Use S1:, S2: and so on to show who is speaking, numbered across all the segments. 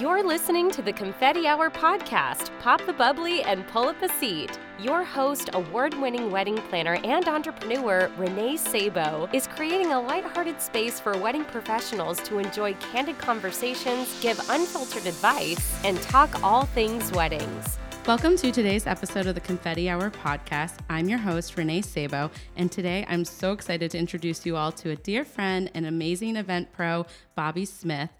S1: You're listening to the Confetti Hour podcast. Pop the bubbly and pull up a seat. Your host, award winning wedding planner and entrepreneur Renee Sabo, is creating a lighthearted space for wedding professionals to enjoy candid conversations, give unfiltered advice, and talk all things weddings.
S2: Welcome to today's episode of the Confetti Hour podcast. I'm your host, Renee Sabo, and today I'm so excited to introduce you all to a dear friend and amazing event pro, Bobby Smith.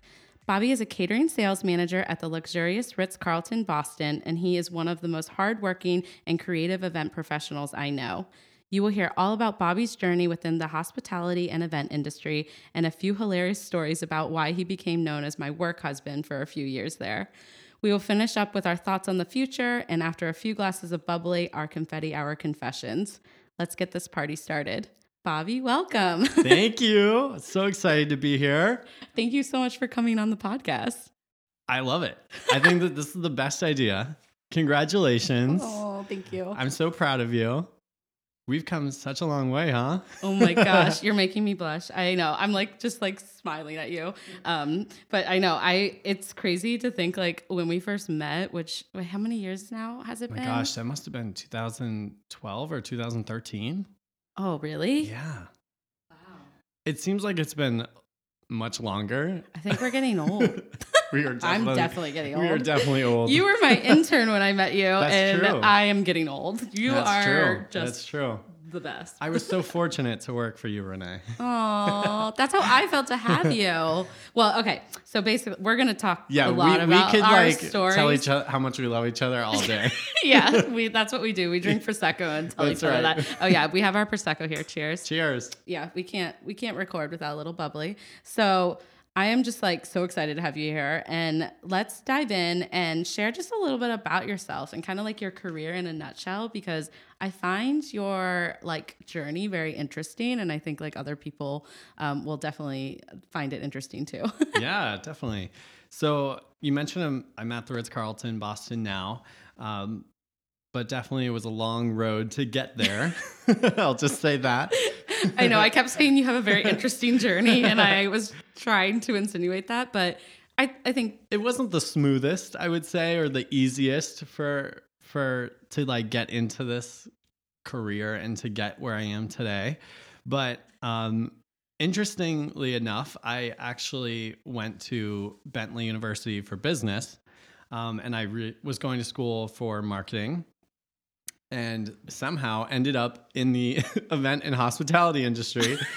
S2: Bobby is a catering sales manager at the luxurious Ritz Carlton Boston, and he is one of the most hardworking and creative event professionals I know. You will hear all about Bobby's journey within the hospitality and event industry and a few hilarious stories about why he became known as my work husband for a few years there. We will finish up with our thoughts on the future, and after a few glasses of bubbly, our confetti hour confessions. Let's get this party started. Bobby, welcome.
S3: Thank you. So excited to be here.
S2: Thank you so much for coming on the podcast.
S3: I love it. I think that this is the best idea. Congratulations.
S2: Oh, thank you.
S3: I'm so proud of you. We've come such a long way, huh?
S2: Oh my gosh, you're making me blush. I know. I'm like just like smiling at you. Um, but I know I it's crazy to think like when we first met, which wait, how many years now has it
S3: Oh my
S2: been?
S3: gosh, that must have been 2012 or 2013.
S2: Oh, really?
S3: Yeah.
S2: Wow.
S3: It seems like it's been much longer.
S2: I think we're getting old.
S3: we are
S2: I'm
S3: definitely,
S2: definitely getting
S3: We are
S2: old.
S3: definitely old.
S2: You were my intern when I met you,
S3: That's
S2: and
S3: true.
S2: I am getting old. You
S3: That's
S2: are
S3: true.
S2: just
S3: That's true.
S2: The best.
S3: I was so fortunate to work for you, Renee.
S2: Oh, that's how I felt to have you. Well, okay. So basically, we're gonna talk
S3: Yeah,
S2: a lot
S3: we
S2: about
S3: could
S2: our
S3: like
S2: stories.
S3: tell each other how much we love each other all day.
S2: yeah, we that's what we do. We drink prosecco and tell
S3: That's
S2: each other
S3: right.
S2: that. Oh yeah, we have our prosecco here. Cheers.
S3: Cheers.
S2: Yeah, we can't we can't record without a little bubbly. So I am just like so excited to have you here, and let's dive in and share just a little bit about yourself and kind of like your career in a nutshell because I find your like journey very interesting, and I think like other people um, will definitely find it interesting too.
S3: yeah, definitely. So you mentioned I'm, I'm at the Ritz Carlton, Boston now, um, but definitely it was a long road to get there. I'll just say that.
S2: I know I kept saying you have a very interesting journey, and I was trying to insinuate that, but I, I think
S3: It wasn't the smoothest, I would say, or the easiest for for to like get into this career and to get where I am today. But um, interestingly enough, I actually went to Bentley University for business, um, and I re- was going to school for marketing. And somehow ended up in the event and hospitality industry.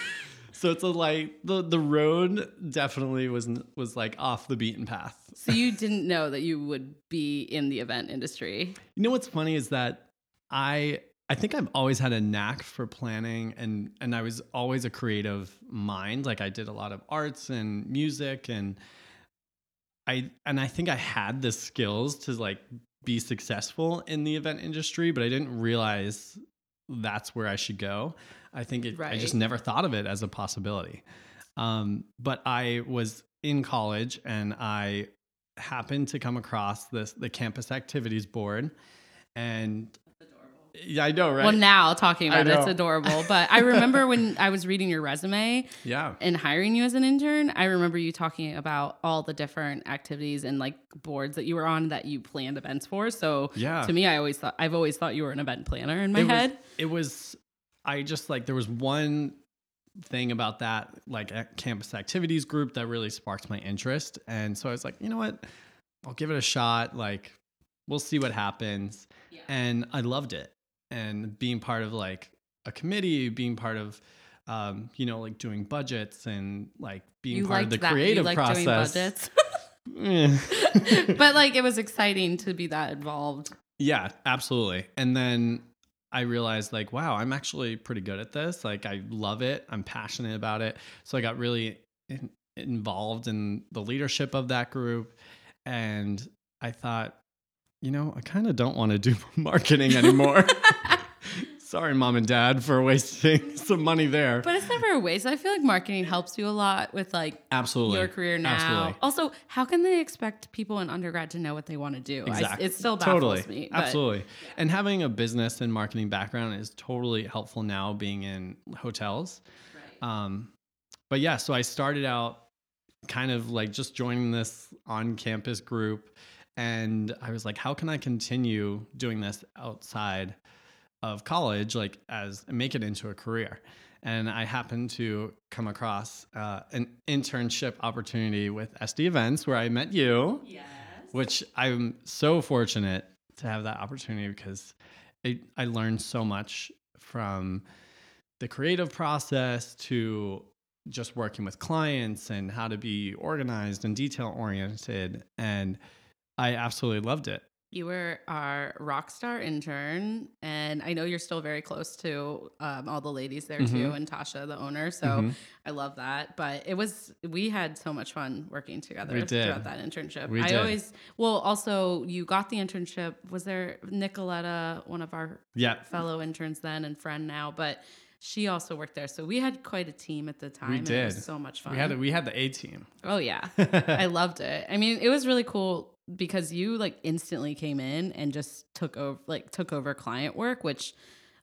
S3: so it's a like the the road definitely was was like off the beaten path.
S2: so. You didn't know that you would be in the event industry.
S3: You know what's funny is that I I think I've always had a knack for planning and and I was always a creative mind. Like I did a lot of arts and music and I and I think I had the skills to like be successful in the event industry, but I didn't realize that's where I should go. I think it, right. I just never thought of it as a possibility. Um, but I was in college and I happened to come across this the campus activities board and yeah i know right
S2: Well, now talking about it, it's adorable. But I remember when I was reading your resume
S3: yeah
S2: and hiring you as an intern, I remember you talking about all the different activities and like boards that you were on that you planned events for. So
S3: Yeah.
S2: to me, I always thought I've always thought you were an event planner in my
S3: it
S2: head.
S3: was, it was i just like there was one thing about that like a campus activities group that really sparked my interest and so i was like you know what i'll give it a shot like we'll see what happens
S2: Yeah.
S3: and i loved it and being part of like a committee being part of um, you know like doing budgets and like being
S2: you
S3: part of the
S2: that.
S3: creative process
S2: doing budgets. But like it was exciting to be that involved.
S3: Yeah, absolutely. And then I realized like, wow, I'm actually pretty good at this. Like I love it. I'm passionate about it. So I got really in, involved in the leadership of that group and I thought, you know, I kind of don't want to do marketing anymore. Sorry, mom and dad, for wasting some money there.
S2: But it's never a waste. I feel like marketing helps you a lot with like
S3: Absolutely.
S2: your career now.
S3: Absolutely.
S2: Also, how can they expect people in undergrad to know what they want to do? I-
S3: Exactly.
S2: it still baffles
S3: totally.
S2: me. but-
S3: Absolutely. And having a business and marketing background is totally helpful now being in hotels. Right. Um, but yeah, so I started out kind of like just joining this on campus group. And I was like, how can I continue doing this outside of college, like as make it into a career? And I happened to come across uh, an internship opportunity with SD Events where I met you,
S2: Yes.
S3: which I'm so fortunate to have that opportunity because it, I learned so much from the creative process to just working with clients and how to be organized and detail oriented. And I absolutely loved it.
S2: You were our rock star intern, and I know you're still very close to um, all the ladies there too,
S3: Mhm.
S2: and Tasha, the owner. So
S3: Mhm.
S2: I love that. But it was we had so much fun working together
S3: We did.
S2: throughout that internship.
S3: We
S2: I
S3: did.
S2: always well, also you got the internship. Was there Nicoletta, one of our
S3: Yeah.
S2: fellow interns then and friend now, but she also worked there. So we had quite a team at the time. and It
S3: did.
S2: was so much fun.
S3: We had we had the A team.
S2: Oh yeah. I loved it. I mean, it was really cool because you like instantly came in and just took over like took over client work, which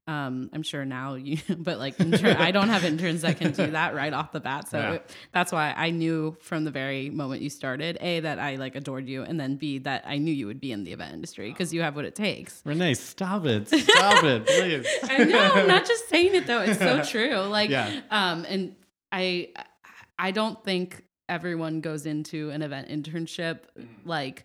S2: um I'm sure now you but like intern, I don't have interns that can do that right off the bat. So
S3: Yeah.
S2: it- that's why I knew from the very moment you started, A that I like adored you and then B that I knew you would be in the event industry because you have what it takes.
S3: Renee, stop it. Stop it, please.
S2: I know, I'm not just saying it though. It's so true. Like,
S3: Yeah.
S2: um, and I, I don't think everyone goes into an event internship mm-hmm. like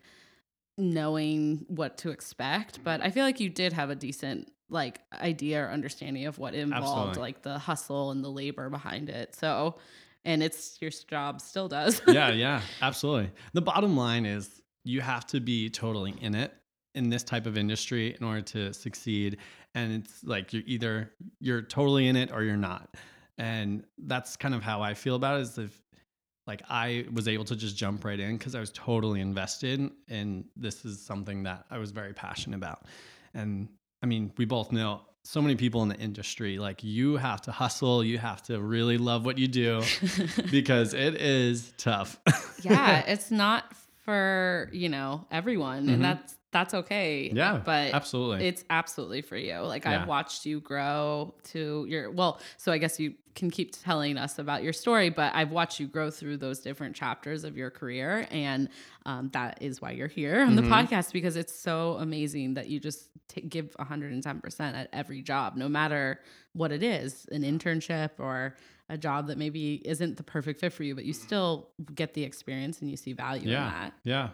S2: knowing what to expect, but mm-hmm. I feel like you did have a decent like idea or understanding of what involved,
S3: Absolutely.
S2: like the hustle and the labor behind it. So, and it's your job still does.
S3: yeah, yeah, absolutely. The bottom line is you have to be totally in it in this type of industry in order to succeed. And it's like you're either you're totally in it or you're not. And that's kind of how I feel about it is if like I was able to just jump right in because I was totally invested and this is something that I was very passionate about. And I mean, we both know so many people in the industry like you have to hustle, you have to really love what you do because it is tough.
S2: yeah, it's not for, you know, everyone
S3: Mhm.
S2: and that's that's okay.
S3: Yeah,
S2: But
S3: absolutely.
S2: it's absolutely for you. Like
S3: Yeah.
S2: I've watched you grow to your well, so I guess you can keep telling us about your story, but I've watched you grow through those different chapters of your career, and um, that is why you're here on the
S3: Mhm.
S2: podcast because it's so amazing that you just t- give 110 percent at every job, no matter what it is, an internship or a job that maybe isn't the perfect fit for you, but you still get the experience and you see value in that.
S3: Yeah.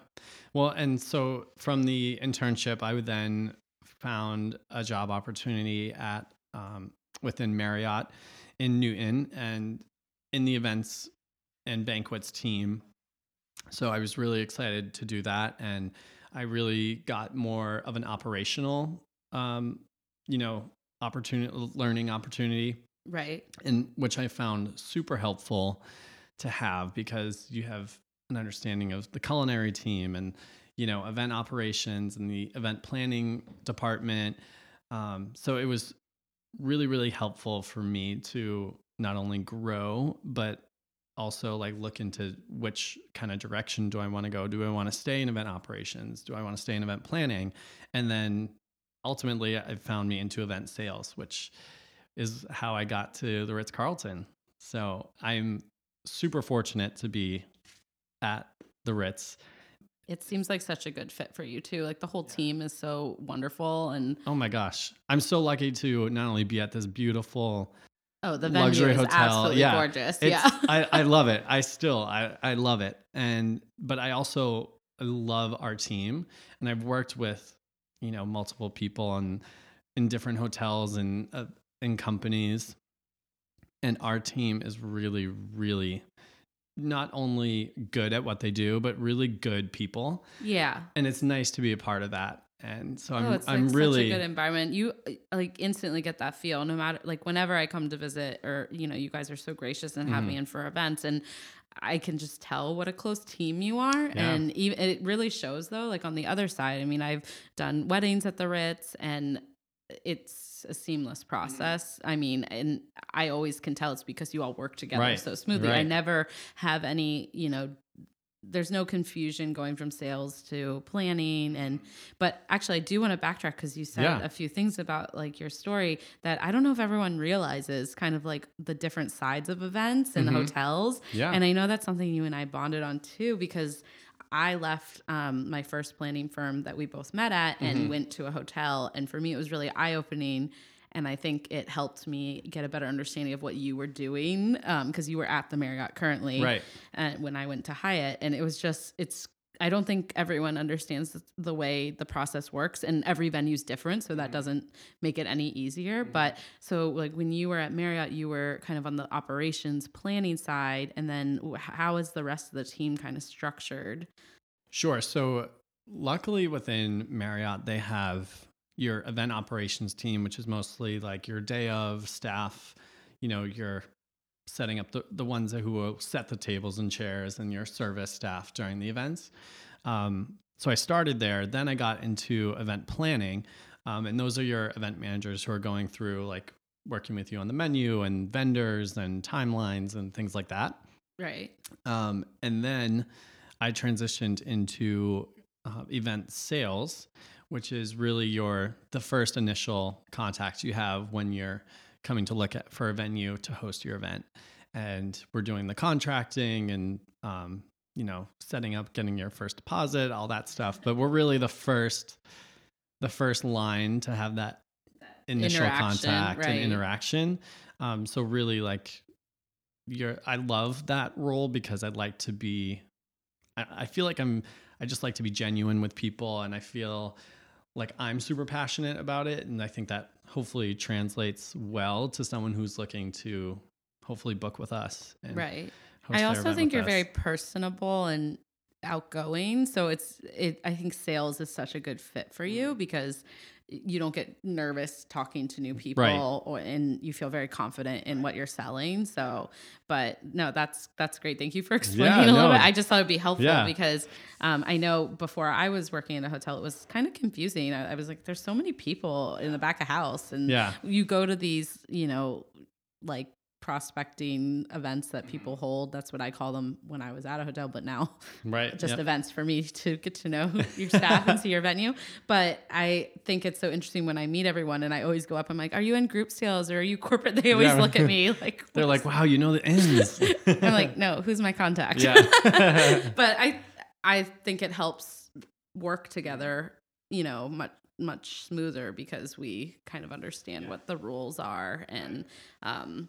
S3: Well, and so from the internship, I would then found a job opportunity at um, within Marriott in Newton and in the events and banquets team. So I was really excited to do that, and I really got more of an operational, um, you know, opportunity, learning opportunity
S2: Right.
S3: and which I found super helpful to have because you have an understanding of the culinary team and you know event operations and the event planning department. Um, so it was really really helpful for me to not only grow but also like look into which kind of direction do I want to go? Do I want to stay in event operations? Do I want to stay in event planning? And then ultimately it found me into event sales, which is how I got to the Ritz Carlton. So I'm super fortunate to be at the Ritz.
S2: It seems like such a good fit for you too. Like the whole team is so wonderful and
S3: Oh my gosh. I'm so lucky to not only be at this beautiful
S2: oh the venue
S3: luxury
S2: is
S3: hotel.
S2: absolutely
S3: yeah.
S2: gorgeous.
S3: It's,
S2: yeah.
S3: I, I love it. I still I, I love it. And but I also love our team. And I've worked with, you know, multiple people and in different hotels and uh, in companies. And our team is really, really not only good at what they do, but really good people.
S2: yeah.
S3: And it's nice to be a part of that. And so I'm
S2: oh, it's like
S3: I'm
S2: such
S3: really
S2: a good environment. You like instantly get that feel no matter like whenever I come to visit or you know, you guys are so gracious and have
S3: Mhm.
S2: me in for events and I can just tell what a close team you are.
S3: Yeah.
S2: And even it really shows though, like on the other side. I mean, I've done weddings at the Ritz and it's a seamless
S3: Mm-hmm.
S2: process. I mean, and I always can tell it's because you all work together
S3: Right,
S2: so smoothly. I never have any, you know, there's no confusion going from sales to planning and but actually i do want to backtrack because you said
S3: Yeah.
S2: a few things about like your story that i don't know if everyone realizes kind of like the different sides of events and
S3: Mhm.
S2: hotels
S3: Yeah.
S2: and i know that's something you and i bonded on too because i left um, my first planning firm that we both met at and
S3: Mhm.
S2: went to a hotel and for me it was really eye-opening and I think it helped me get a better understanding of what you were doing because you were at the Marriott currently,
S3: Right.
S2: uh, when I went to Hyatt, and it was just it's. I don't think everyone understands the- the way the process works, and every venue's different, so that mm-hmm. doesn't make it any easier. Mm-hmm. But so, like when you were at Marriott, you were kind of on the operations planning side, and then how is the rest of the team kind of structured?
S3: Sure. So, luckily within Marriott, they have your event operations team, which is mostly like your day of staff, you know, your setting up the, the ones who will set the tables and chairs and your service staff during the events. Um, so I started there. Then I got into event planning. Um, and those are your event managers who are going through like working with you on the menu and vendors and timelines and things like that.
S2: Right.
S3: Um, and then I transitioned into uh, event sales, which is really your the first initial contact you have when you're coming to look at for a venue to host your event. And we're doing the contracting and um, you know setting up, getting your first deposit, all that stuff. But we're really the first the first line to have that initial contact
S2: right.
S3: and interaction. Um, so really like you're I love that role because I'd like to be I, I feel like I'm I just like to be genuine with people and I feel like I'm super passionate about it and I think that hopefully translates well to someone who's looking to hopefully book with us. And
S2: Right. I also think you're
S3: us.
S2: very personable and outgoing. So it's it I think sales is such a good fit for you mm. because you don't get nervous talking to new people
S3: Right.
S2: or and you feel very confident in what you're selling. So but no, that's that's great. Thank you for explaining
S3: Yeah,
S2: a little
S3: no.
S2: bit. I just thought it'd be helpful
S3: Yeah.
S2: because um, I know before I was working in a hotel, it was kind of confusing. I, I was like, there's so many people in the back of house and
S3: Yeah.
S2: you go to these, you know, like prospecting events that people
S3: Mm-hmm.
S2: hold. That's what I call them when I was at a hotel, but now
S3: right.
S2: just
S3: yep.
S2: events for me to get to know your staff and see your venue. But I think it's so interesting when I meet everyone and I always go up, I'm like, are you in group sales or are you corporate? They always
S3: Yeah.
S2: look at me like,
S3: They're like, wow, you know the ends.
S2: I'm like, no, who's my contact?
S3: Yeah.
S2: but I, I think it helps work together, you know, much much smoother because we kind of understand what the rules are and um and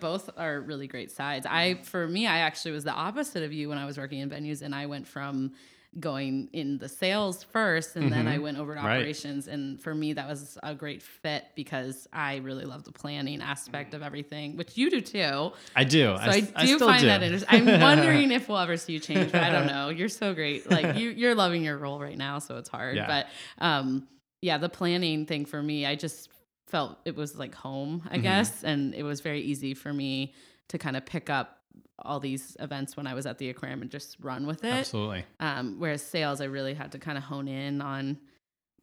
S2: both are really great sides. I for me I actually was the opposite of you when I was working in venues and I went from going in the sales first and then I
S3: Mhm.
S2: went over to
S3: Right.
S2: operations and for me that was a great fit because I really love the planning aspect of everything which you do too.
S3: I do.
S2: So I,
S3: I,
S2: do
S3: still
S2: find
S3: do.
S2: that interesting. I'm wondering if we'll ever see you change, but I don't know. You're so great. Like you, you're loving your role right now, so it's hard.
S3: Yeah.
S2: But um, yeah, the planning thing for me, I just felt it was like home, I
S3: Mhm.
S2: guess, and it was very easy for me to kind of pick up all these events when I was at the aquarium and just run with it.
S3: Absolutely.
S2: Um, whereas sales, I really had to kind of hone in on,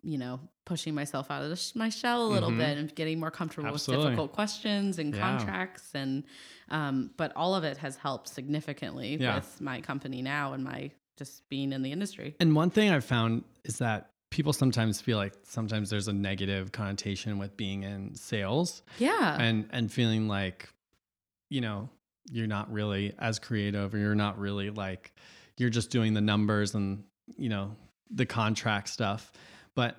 S2: you know, pushing myself out of the sh- my shell a little
S3: Mhm.
S2: bit and getting more comfortable
S3: Absolutely.
S2: with difficult questions and
S3: Yeah.
S2: contracts and, um, but all of it has helped significantly
S3: Yeah.
S2: with my company now and my just being in the industry.
S3: And one thing I've found is that people sometimes feel like sometimes there's a negative connotation with being in sales
S2: Yeah.
S3: and and feeling like you know you're not really as creative or you're not really like you're just doing the numbers and you know the contract stuff but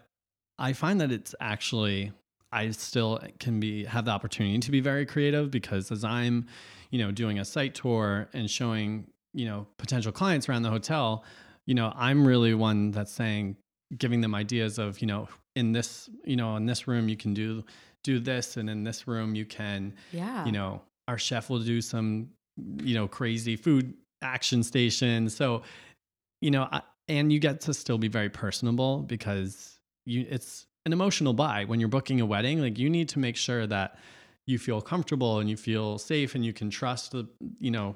S3: i find that it's actually i still can be have the opportunity to be very creative because as i'm you know doing a site tour and showing you know potential clients around the hotel you know i'm really one that's saying giving them ideas of you know in this you know in this room you can do do this and in this room you can
S2: yeah.
S3: you know our chef will do some you know crazy food action station so you know I, and you get to still be very personable because you it's an emotional buy when you're booking a wedding like you need to make sure that you feel comfortable and you feel safe and you can trust the you know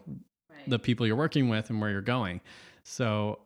S2: Right.
S3: the people you're working with and where you're going so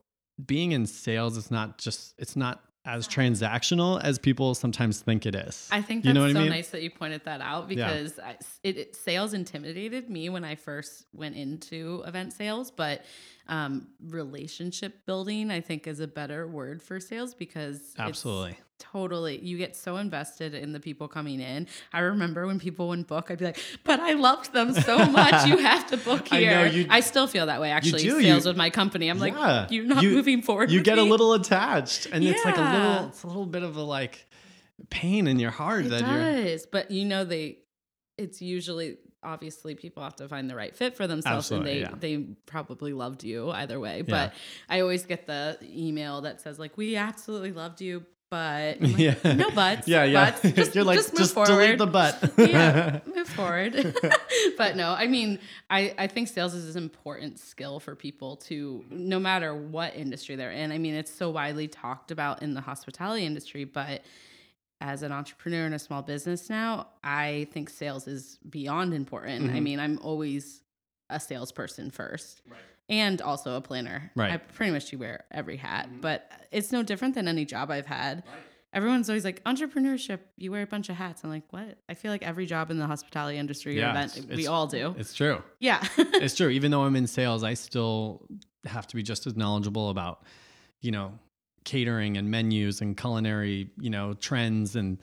S3: being in sales is not just it's not as transactional as people sometimes think it is.
S2: I think that's
S3: you know what
S2: so
S3: I mean?
S2: nice that you pointed that out because I, it, it, sales intimidated me when I first went into event sales, but um, relationship building I think is a better word for sales because it's
S3: Absolutely.
S2: totally you get so invested in the people coming in. I remember when people wouldn't book, I'd be like, "But I loved them so much. you have to book
S3: I
S2: here."
S3: know,
S2: I, still feel that way actually.
S3: do,
S2: Sales
S3: you-
S2: with my company, I'm like, "You're not
S3: You-
S2: moving forward."
S3: You get a little attached, and it's like a little, it's a little bit of a like pain in your heart
S2: It
S3: that you're.
S2: does, but you know they. It's usually obviously people have to find the right fit for themselves,
S3: Absolutely,
S2: and
S3: yeah.
S2: they they probably loved you either way.
S3: Yeah.
S2: But I always get the email that says like, "We absolutely loved you, but like,
S3: Yeah.
S2: no buts,
S3: Yeah, yeah.
S2: buts. Just,
S3: you're like,
S2: just
S3: just,
S2: move
S3: delete
S2: forward.
S3: the butt.
S2: yeah, move forward. but no, I mean, I, I think sales is an important skill for people to, no matter what industry they're in. I mean, it's so widely talked about in the hospitality industry, but as an entrepreneur in a small business now, I think sales is beyond important. I
S3: Mhm.
S2: mean, I'm always a salesperson first. And also a planner.
S3: Right.
S2: I pretty much do wear every hat, but it's no different than any job I've had. Everyone's always like entrepreneurship. You wear a bunch of hats. I'm like, what? I feel like every job in the hospitality industry
S3: Yeah,
S2: event,
S3: it's-
S2: we
S3: it's-
S2: all do.
S3: It's true.
S2: Yeah,
S3: it's true. Even though I'm in sales, I still have to be just as knowledgeable about, you know, catering and menus and culinary, you know, trends and,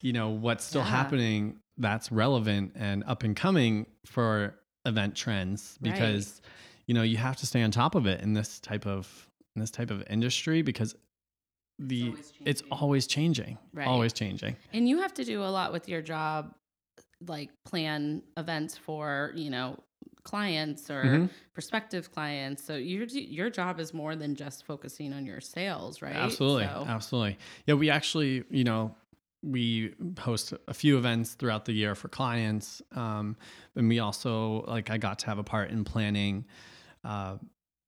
S3: you know, what's still
S2: Yeah.
S3: happening that's relevant and up and coming for event trends
S2: Right.
S3: because, you know, you have to stay on top of it in this type of in this type of industry because the
S2: always
S3: it's always changing.
S2: Right.
S3: Always changing.
S2: and you have to do a lot with your job, like plan events for you know clients or
S3: Mhm.
S2: prospective clients. So your your job is more than just focusing on your sales, right?
S3: Absolutely.
S2: So-
S3: Absolutely. Yeah, we actually, you know, we host a few events throughout the year for clients. Um, and we also, like, I got to have a part in planning uh,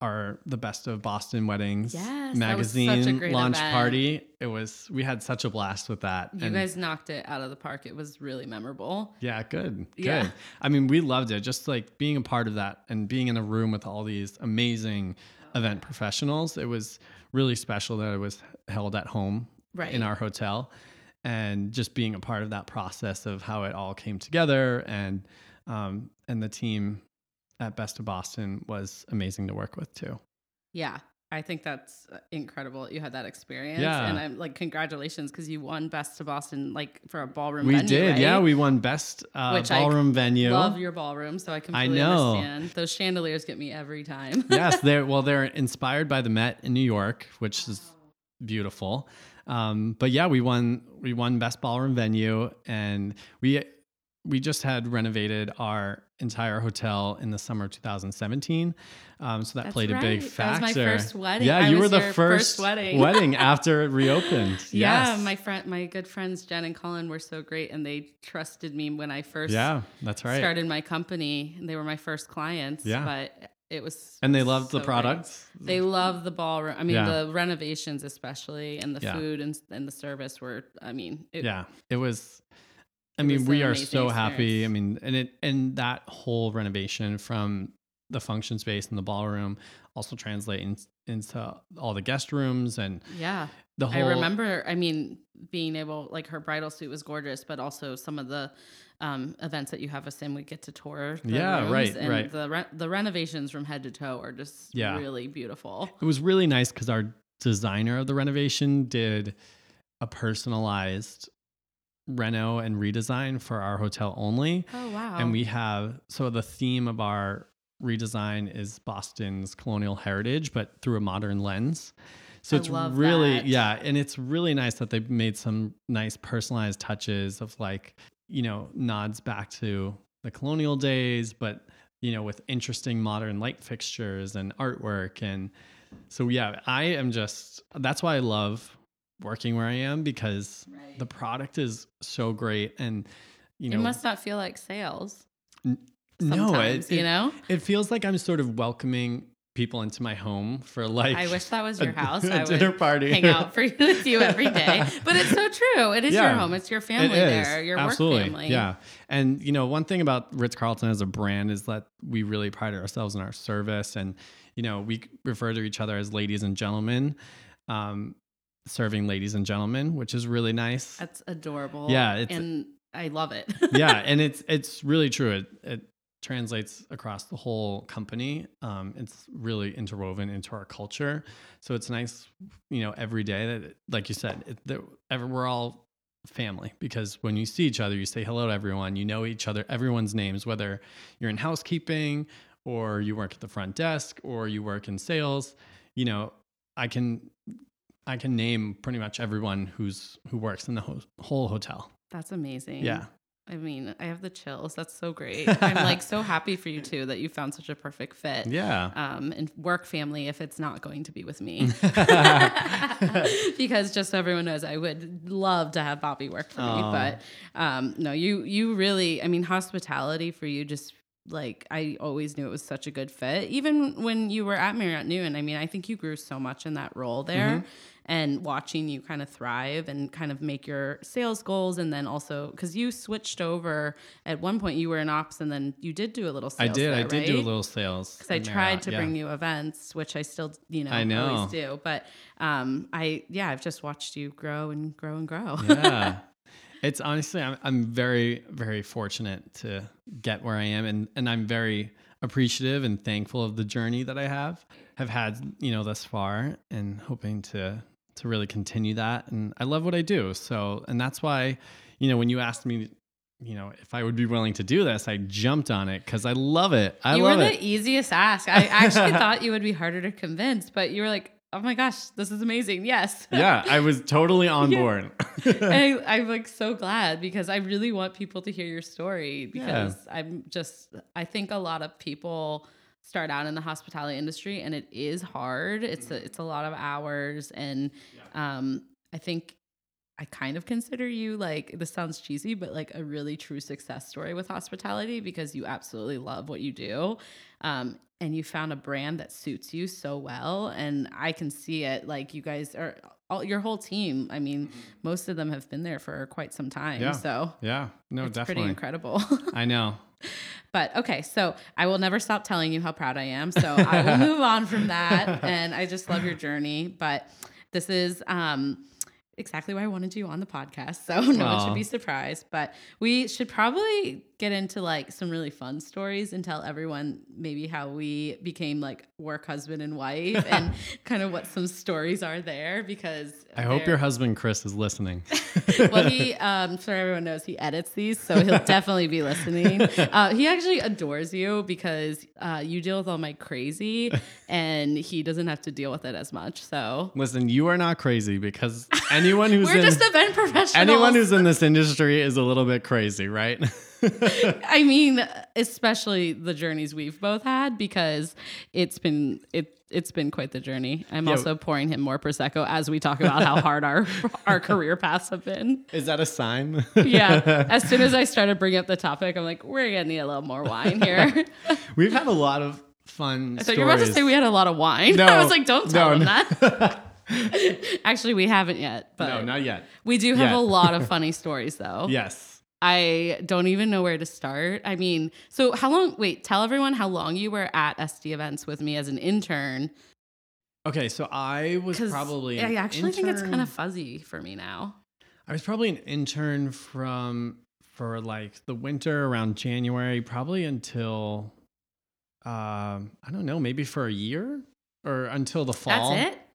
S3: our The Best of Boston Weddings
S2: Yes, that was such a
S3: magazine launch
S2: event.
S3: party. It was, we had such a blast with that.
S2: You
S3: And-
S2: guys knocked it out of the park. It was really memorable.
S3: yeah, good. Good.
S2: Yeah.
S3: I mean, we loved it. Just like being a part of that and being in a room with all these amazing event professionals. It was really special that it was held at home
S2: Right.
S3: in our hotel and just being a part of that process of how it all came together and um, and the team at Best of Boston was amazing to work with too.
S2: Yeah. I think that's uh, incredible. that You had that experience,
S3: Yeah.
S2: and I'm like, congratulations, because you won Best of Boston, like for a ballroom.
S3: We
S2: venue,
S3: did,
S2: right?
S3: yeah. We won best uh,
S2: Which I
S3: ballroom venue.
S2: love your ballroom, so I completely I
S3: know.
S2: understand. Those chandeliers get me every time.
S3: yes, they're well, they're inspired by the Met in New York, which is beautiful. Um, but yeah, we won we won best ballroom venue, and we we just had renovated our entire hotel in the summer of 2017. Um, so that
S2: That's
S3: played a big factor.
S2: That was my first wedding.
S3: Yeah,
S2: I
S3: you were the first,
S2: first wedding.
S3: wedding after it reopened.
S2: Yeah,
S3: Yes.
S2: my friend, my good friends Jen and Colin were so great, and they trusted me when I first
S3: yeah, that's right.
S2: started my company. And they were my first clients.
S3: Yeah.
S2: but it was
S3: and they loved the
S2: so great.
S3: products.
S2: They loved the ballroom. I mean,
S3: Yeah.
S2: the renovations, especially, and the
S3: Yeah.
S2: food and, and the service were. I mean, it,
S3: yeah it was i mean we are so happy i mean and it and that whole renovation from the function space and the ballroom also translate in, into all the guest rooms and
S2: yeah.
S3: the whole I
S2: remember. I mean, being able like her bridal suit was gorgeous, but also some of the um, events that you have us in, we get to tour.
S3: Yeah, right,
S2: and
S3: right.
S2: The re- the renovations from head to toe are just
S3: Yeah.
S2: really beautiful.
S3: it was really nice because our designer of the renovation did a personalized reno and redesign for our hotel only
S2: Oh wow!
S3: and we have so the theme of our redesign is Boston's colonial heritage, but through a modern lens. So
S2: I
S3: it's really
S2: that.
S3: yeah, and it's really nice that they made some nice personalized touches of like you know nods back to the colonial days, but you know with interesting modern light fixtures and artwork and so yeah, I am just that's why I love working where I am because
S2: Right.
S3: the product is so great and you know
S2: it must not feel like sales.
S3: no,
S2: Sometimes,
S3: it,
S2: you
S3: it-
S2: know.
S3: it feels like I'm sort of welcoming people into my home for like.
S2: I wish that was
S3: a-
S2: your house.
S3: a
S2: I
S3: dinner
S2: would
S3: party.
S2: hang out for with you every day. But it's so true. It is your home. It's your family
S3: is,
S2: there. Your
S3: absolutely.
S2: work family.
S3: Yeah, and you know one thing about Ritz Carlton as a brand is that we really pride ourselves in our service, and you know we refer to each other as ladies and gentlemen. Um, serving ladies and gentlemen, which is really nice.
S2: That's adorable.
S3: Yeah, it's-
S2: and I love it.
S3: yeah, and it's it's really true. It it translates across the whole company. Um, it's really interwoven into our culture, so it's nice, you know, every day that, like you said, it, that ever, we're all family because when you see each other, you say hello to everyone. You know each other, everyone's names, whether you're in housekeeping or you work at the front desk or you work in sales. You know, I can I can name pretty much everyone who's who works in the ho- whole hotel.
S2: That's amazing.
S3: Yeah.
S2: I mean, I have the chills. That's so great. I'm like so happy for you too that you found such a perfect fit.
S3: Yeah.
S2: Um, and work family if it's not going to be with me. because just so everyone knows, I would love to have Bobby work for me. But um, no, you you really I mean hospitality for you just like I always knew it was such a good fit. Even when you were at Marriott Newton, I mean, I think you grew so much in that role there.
S3: Mm-hmm.
S2: And watching you kind of thrive and kind of make your sales goals, and then also because you switched over at one point, you were in ops, and then you did do a little.
S3: I
S2: sales
S3: did. I
S2: there,
S3: did do a little sales.
S2: because I tried
S3: Marriott,
S2: to
S3: yeah.
S2: bring you events, which I still, you know,
S3: I know.
S2: always do. But um, I, yeah, I've just watched you grow and grow and grow.
S3: yeah. It's honestly, I'm, I'm very, very fortunate to get where I am. And, and I'm very appreciative and thankful of the journey that I have, have had, you know, thus far and hoping to, to really continue that. And I love what I do. So, and that's why, you know, when you asked me, you know, if I would be willing to do this, I jumped on it because I love it. I
S2: you
S3: love
S2: were
S3: it.
S2: the easiest ask. I actually thought you would be harder to convince, but you were like, "Oh my gosh, this is amazing!" Yes.
S3: yeah, I was totally on
S2: Yeah.
S3: board.
S2: and I, I'm like so glad because I really want people to hear your story because I'm just I think a lot of people start out in the hospitality industry and it is hard. It's a, it's a lot of hours and um, I think I kind of consider you like this sounds cheesy but like a really true success story with hospitality because you absolutely love what you do. Um, and you found a brand that suits you so well and I can see it like you guys are all your whole team. I mean, most of them have been there for quite some time.
S3: Yeah.
S2: So
S3: yeah, no,
S2: it's
S3: definitely.
S2: pretty incredible.
S3: I know.
S2: but okay, so I will never stop telling you how proud I am. So I will move on from that. And I just love your journey. But this is um exactly why I wanted you on the podcast. So no one should be surprised. But we should probably get into like some really fun stories and tell everyone maybe how we became like work husband and wife and kind of what some stories are there because
S3: I hope your husband Chris is listening.
S2: well, he, um, so everyone knows, he edits these, so he'll definitely be listening. Uh, he actually adores you because uh, you deal with all my crazy, and he doesn't have to deal with it as much. So
S3: Listen, you are not crazy because anyone who's
S2: we're
S3: in
S2: just event professionals.
S3: anyone who's in this industry is a little bit crazy, right?
S2: I mean, especially the journeys we've both had because it's been it it's been quite the journey. I'm
S3: Yeah.
S2: also pouring him more prosecco as we talk about how hard our our career paths have been.
S3: is that a sign?
S2: Yeah. As soon as I started bringing up the topic, I'm like, we're gonna need a little more wine here.
S3: We've had a lot of fun
S2: I thought
S3: stories.
S2: you were about to say we had a lot of wine.
S3: No,
S2: I was like, don't tell
S3: no,
S2: them
S3: no.
S2: that. Actually, we haven't yet, but
S3: no, not yet.
S2: we do have
S3: yet.
S2: a lot of funny stories though.
S3: Yes.
S2: I don't even know where to start. I mean, so how long? Wait, tell everyone how long you were at SD events with me as an intern.
S3: Okay, so I was probably
S2: I actually think it's kind of fuzzy for me now.
S3: I was probably an intern from for like the winter around January, probably until um, I don't know, maybe for a year or until the fall.
S2: That's it.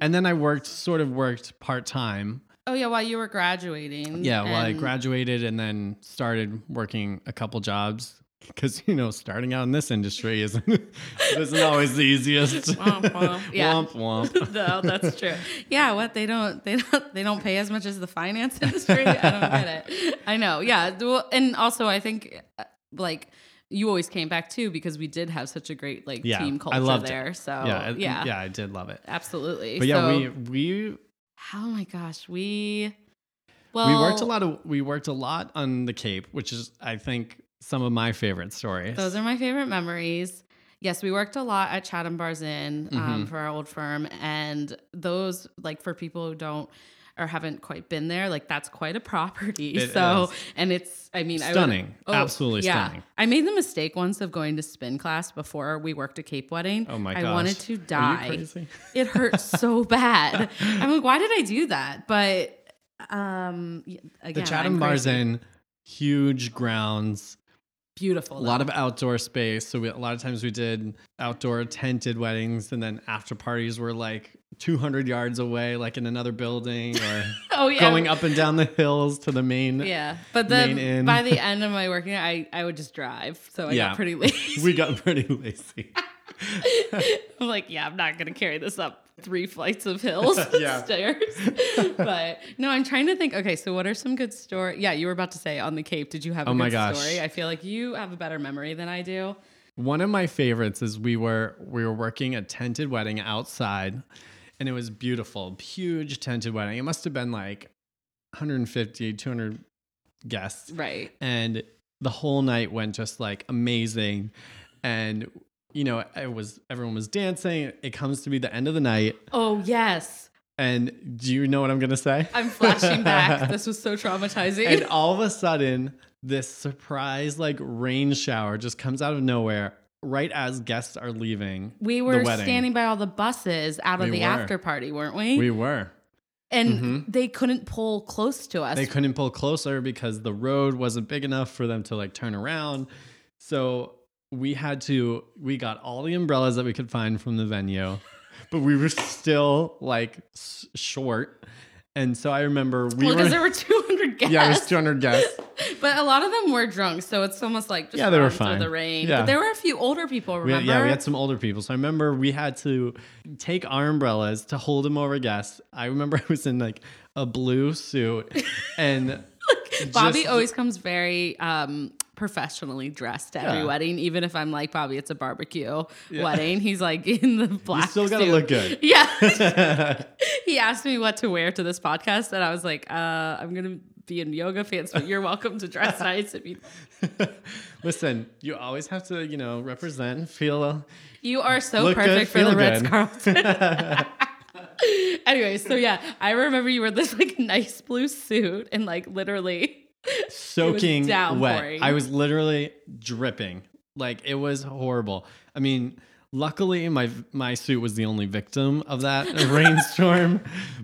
S3: And then I worked, sort of worked part time.
S2: Oh yeah, while you were graduating.
S3: Yeah, well, I graduated and then started working a couple jobs because you know starting out in this industry isn't isn't always the easiest.
S2: Womp, womp. Yeah.
S3: Womp womp.
S2: no, that's true. Yeah, what they don't they don't they don't pay as much as the finance industry. I don't get it. I know. Yeah, and also I think uh, like you always came back too because we did have such a great like
S3: Yeah,
S2: team
S3: I
S2: culture
S3: loved it.
S2: there. So
S3: yeah, I-
S2: yeah,
S3: yeah, I did love it.
S2: absolutely.
S3: But yeah,
S2: So-
S3: we we
S2: oh my gosh, we well
S3: we worked a lot of we worked a lot on the Cape, which is I think some of my favorite stories.
S2: Those are my favorite memories. Yes, we worked a lot at Chatham Bars Inn um,
S3: Mhm.
S2: for our old firm, and those like for people who don't or haven't quite been there, like that's quite a property.
S3: It
S2: so,
S3: is.
S2: and it's, I mean, I would-
S3: Stunning. Absolutely stunning.
S2: I made the mistake once of going to spin class before we worked a Cape wedding.
S3: Oh my god,
S2: I
S3: gosh.
S2: wanted to die. It hurt so bad. I'm like, why did I do that? But um, y-
S3: The Chatham Bars Inn huge grounds,
S2: beautiful.
S3: a lot of outdoor space. So we, a lot of times we did outdoor tented weddings, and then after parties were like 200 yards away, like in another building, or
S2: oh yeah,
S3: going up and down the hills to the main.
S2: Yeah, but then by the end of my working, I I would just drive, so I
S3: Yeah.
S2: got pretty lazy.
S3: We got pretty lazy.
S2: I'm like, yeah, I'm not gonna carry this up three flights of hills
S3: Yeah.
S2: stairs. but no, I'm trying to think. Okay, so what are some good stories? Yeah, you were about to say on the Cape. Did you have a
S3: Oh
S2: good
S3: my gosh.
S2: story? I feel like you have a better memory than I do.
S3: One of my favorites is we were we were working a tented wedding outside, and it was beautiful, huge tented wedding. It must have been like 150, 200 guests,
S2: Right.
S3: and the whole night went just like amazing, and you know it was everyone was dancing. It comes to be the end of the night,
S2: Oh yes,
S3: and do you know what I'm gonna say?
S2: I'm flashing back. this was so traumatizing.
S3: and all of a sudden this surprise like rain shower just comes out of nowhere right as guests are leaving
S2: we were standing by all the buses out of
S3: We
S2: the
S3: were.
S2: after party, weren't we?
S3: we were
S2: and mm-hmm. they couldn't pull close to us.
S3: they couldn't pull closer because the road wasn't big enough for them to like turn around so we had to we got all the umbrellas that we could find from the venue but we were still like short and so i remember we
S2: well,
S3: were
S2: because there were 200 guests.
S3: yeah it was 200 guests
S2: But a lot of them were drunk, so it's almost like just
S3: Yeah, they were fine.
S2: the rain.
S3: Yeah.
S2: But there were a few older people.
S3: We
S2: Remember?
S3: had, yeah, we had some older people. So I remember we had to take our umbrellas to hold them over guests. I remember I was in like a blue suit and
S2: Bobby
S3: just-
S2: always comes very um, professionally dressed to every wedding, even if I'm like Bobby, it's a barbecue wedding. He's like in the black.
S3: still gotta
S2: suit.
S3: look good.
S2: Yeah. he asked me what to wear to this podcast, and I was like, uh, "I'm gonna be in yoga pants, but you're welcome to dress nice if you."
S3: listen, you always have to, you know, represent, feel.
S2: You are so
S3: Look good,
S2: perfect for the Ritz. Carlton. anyway, so yeah, I remember you were this like nice blue suit and like literally
S3: soaking wet. I was literally dripping. Like it was horrible. I mean, luckily my my suit was the only victim of that rainstorm,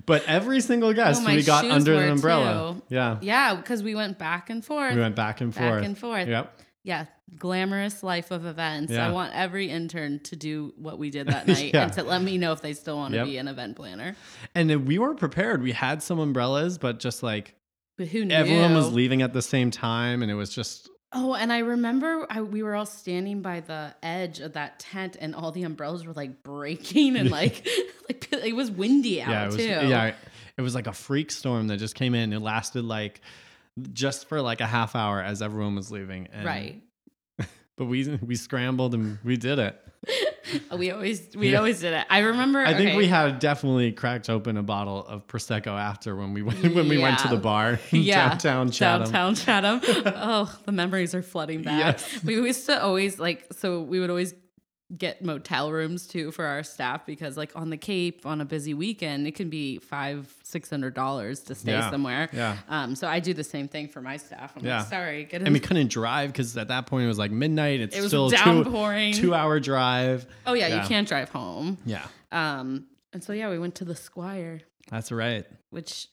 S3: but every single oh, guest
S2: Oh,
S3: we got under the umbrella.
S2: too.
S3: Yeah.
S2: Yeah, because we went back and forth.
S3: We went back and
S2: Back
S3: forth.
S2: and forth.
S3: Yep.
S2: Yeah, glamorous life of events.
S3: Yeah.
S2: I want every intern to do what we did that night
S3: Yeah.
S2: and to let me know if they still want to
S3: Yep.
S2: be an event planner.
S3: And then we were prepared. We had some umbrellas, but just like
S2: But who knew?
S3: everyone was leaving at the same time, and it was just
S2: Oh, and I remember I, we were all standing by the edge of that tent, and all the umbrellas were like breaking, and like, like it was windy out
S3: yeah, it was
S2: too.
S3: yeah, it was like a freak storm that just came in. It lasted like just for like a half hour as everyone was leaving. And,
S2: right.
S3: But we we scrambled and we did it.
S2: We always we
S3: Yeah.
S2: always did it. I remember.
S3: I think
S2: okay,
S3: we had definitely cracked open a bottle of prosecco after when we went when we went to the bar in
S2: yeah,
S3: downtown Chatham.
S2: Downtown Chatham. oh, the memories are flooding back.
S3: Yes.
S2: We used to always like so we would always get motel rooms too for our staff because like on the Cape on a busy weekend it can be five six hundred dollars to stay
S3: Yeah.
S2: somewhere.
S3: Yeah.
S2: Um. So I do the same thing for my staff. I'm
S3: Yeah.
S2: like, sorry, get in.
S3: And we couldn't drive because at that point it was like midnight. It's
S2: It was
S3: still
S2: downpouring.
S3: two two hour drive.
S2: oh yeah,
S3: yeah.
S2: you can't drive home.
S3: Yeah,
S2: Um. And so yeah, we went to the Squire,
S3: that's right.
S2: which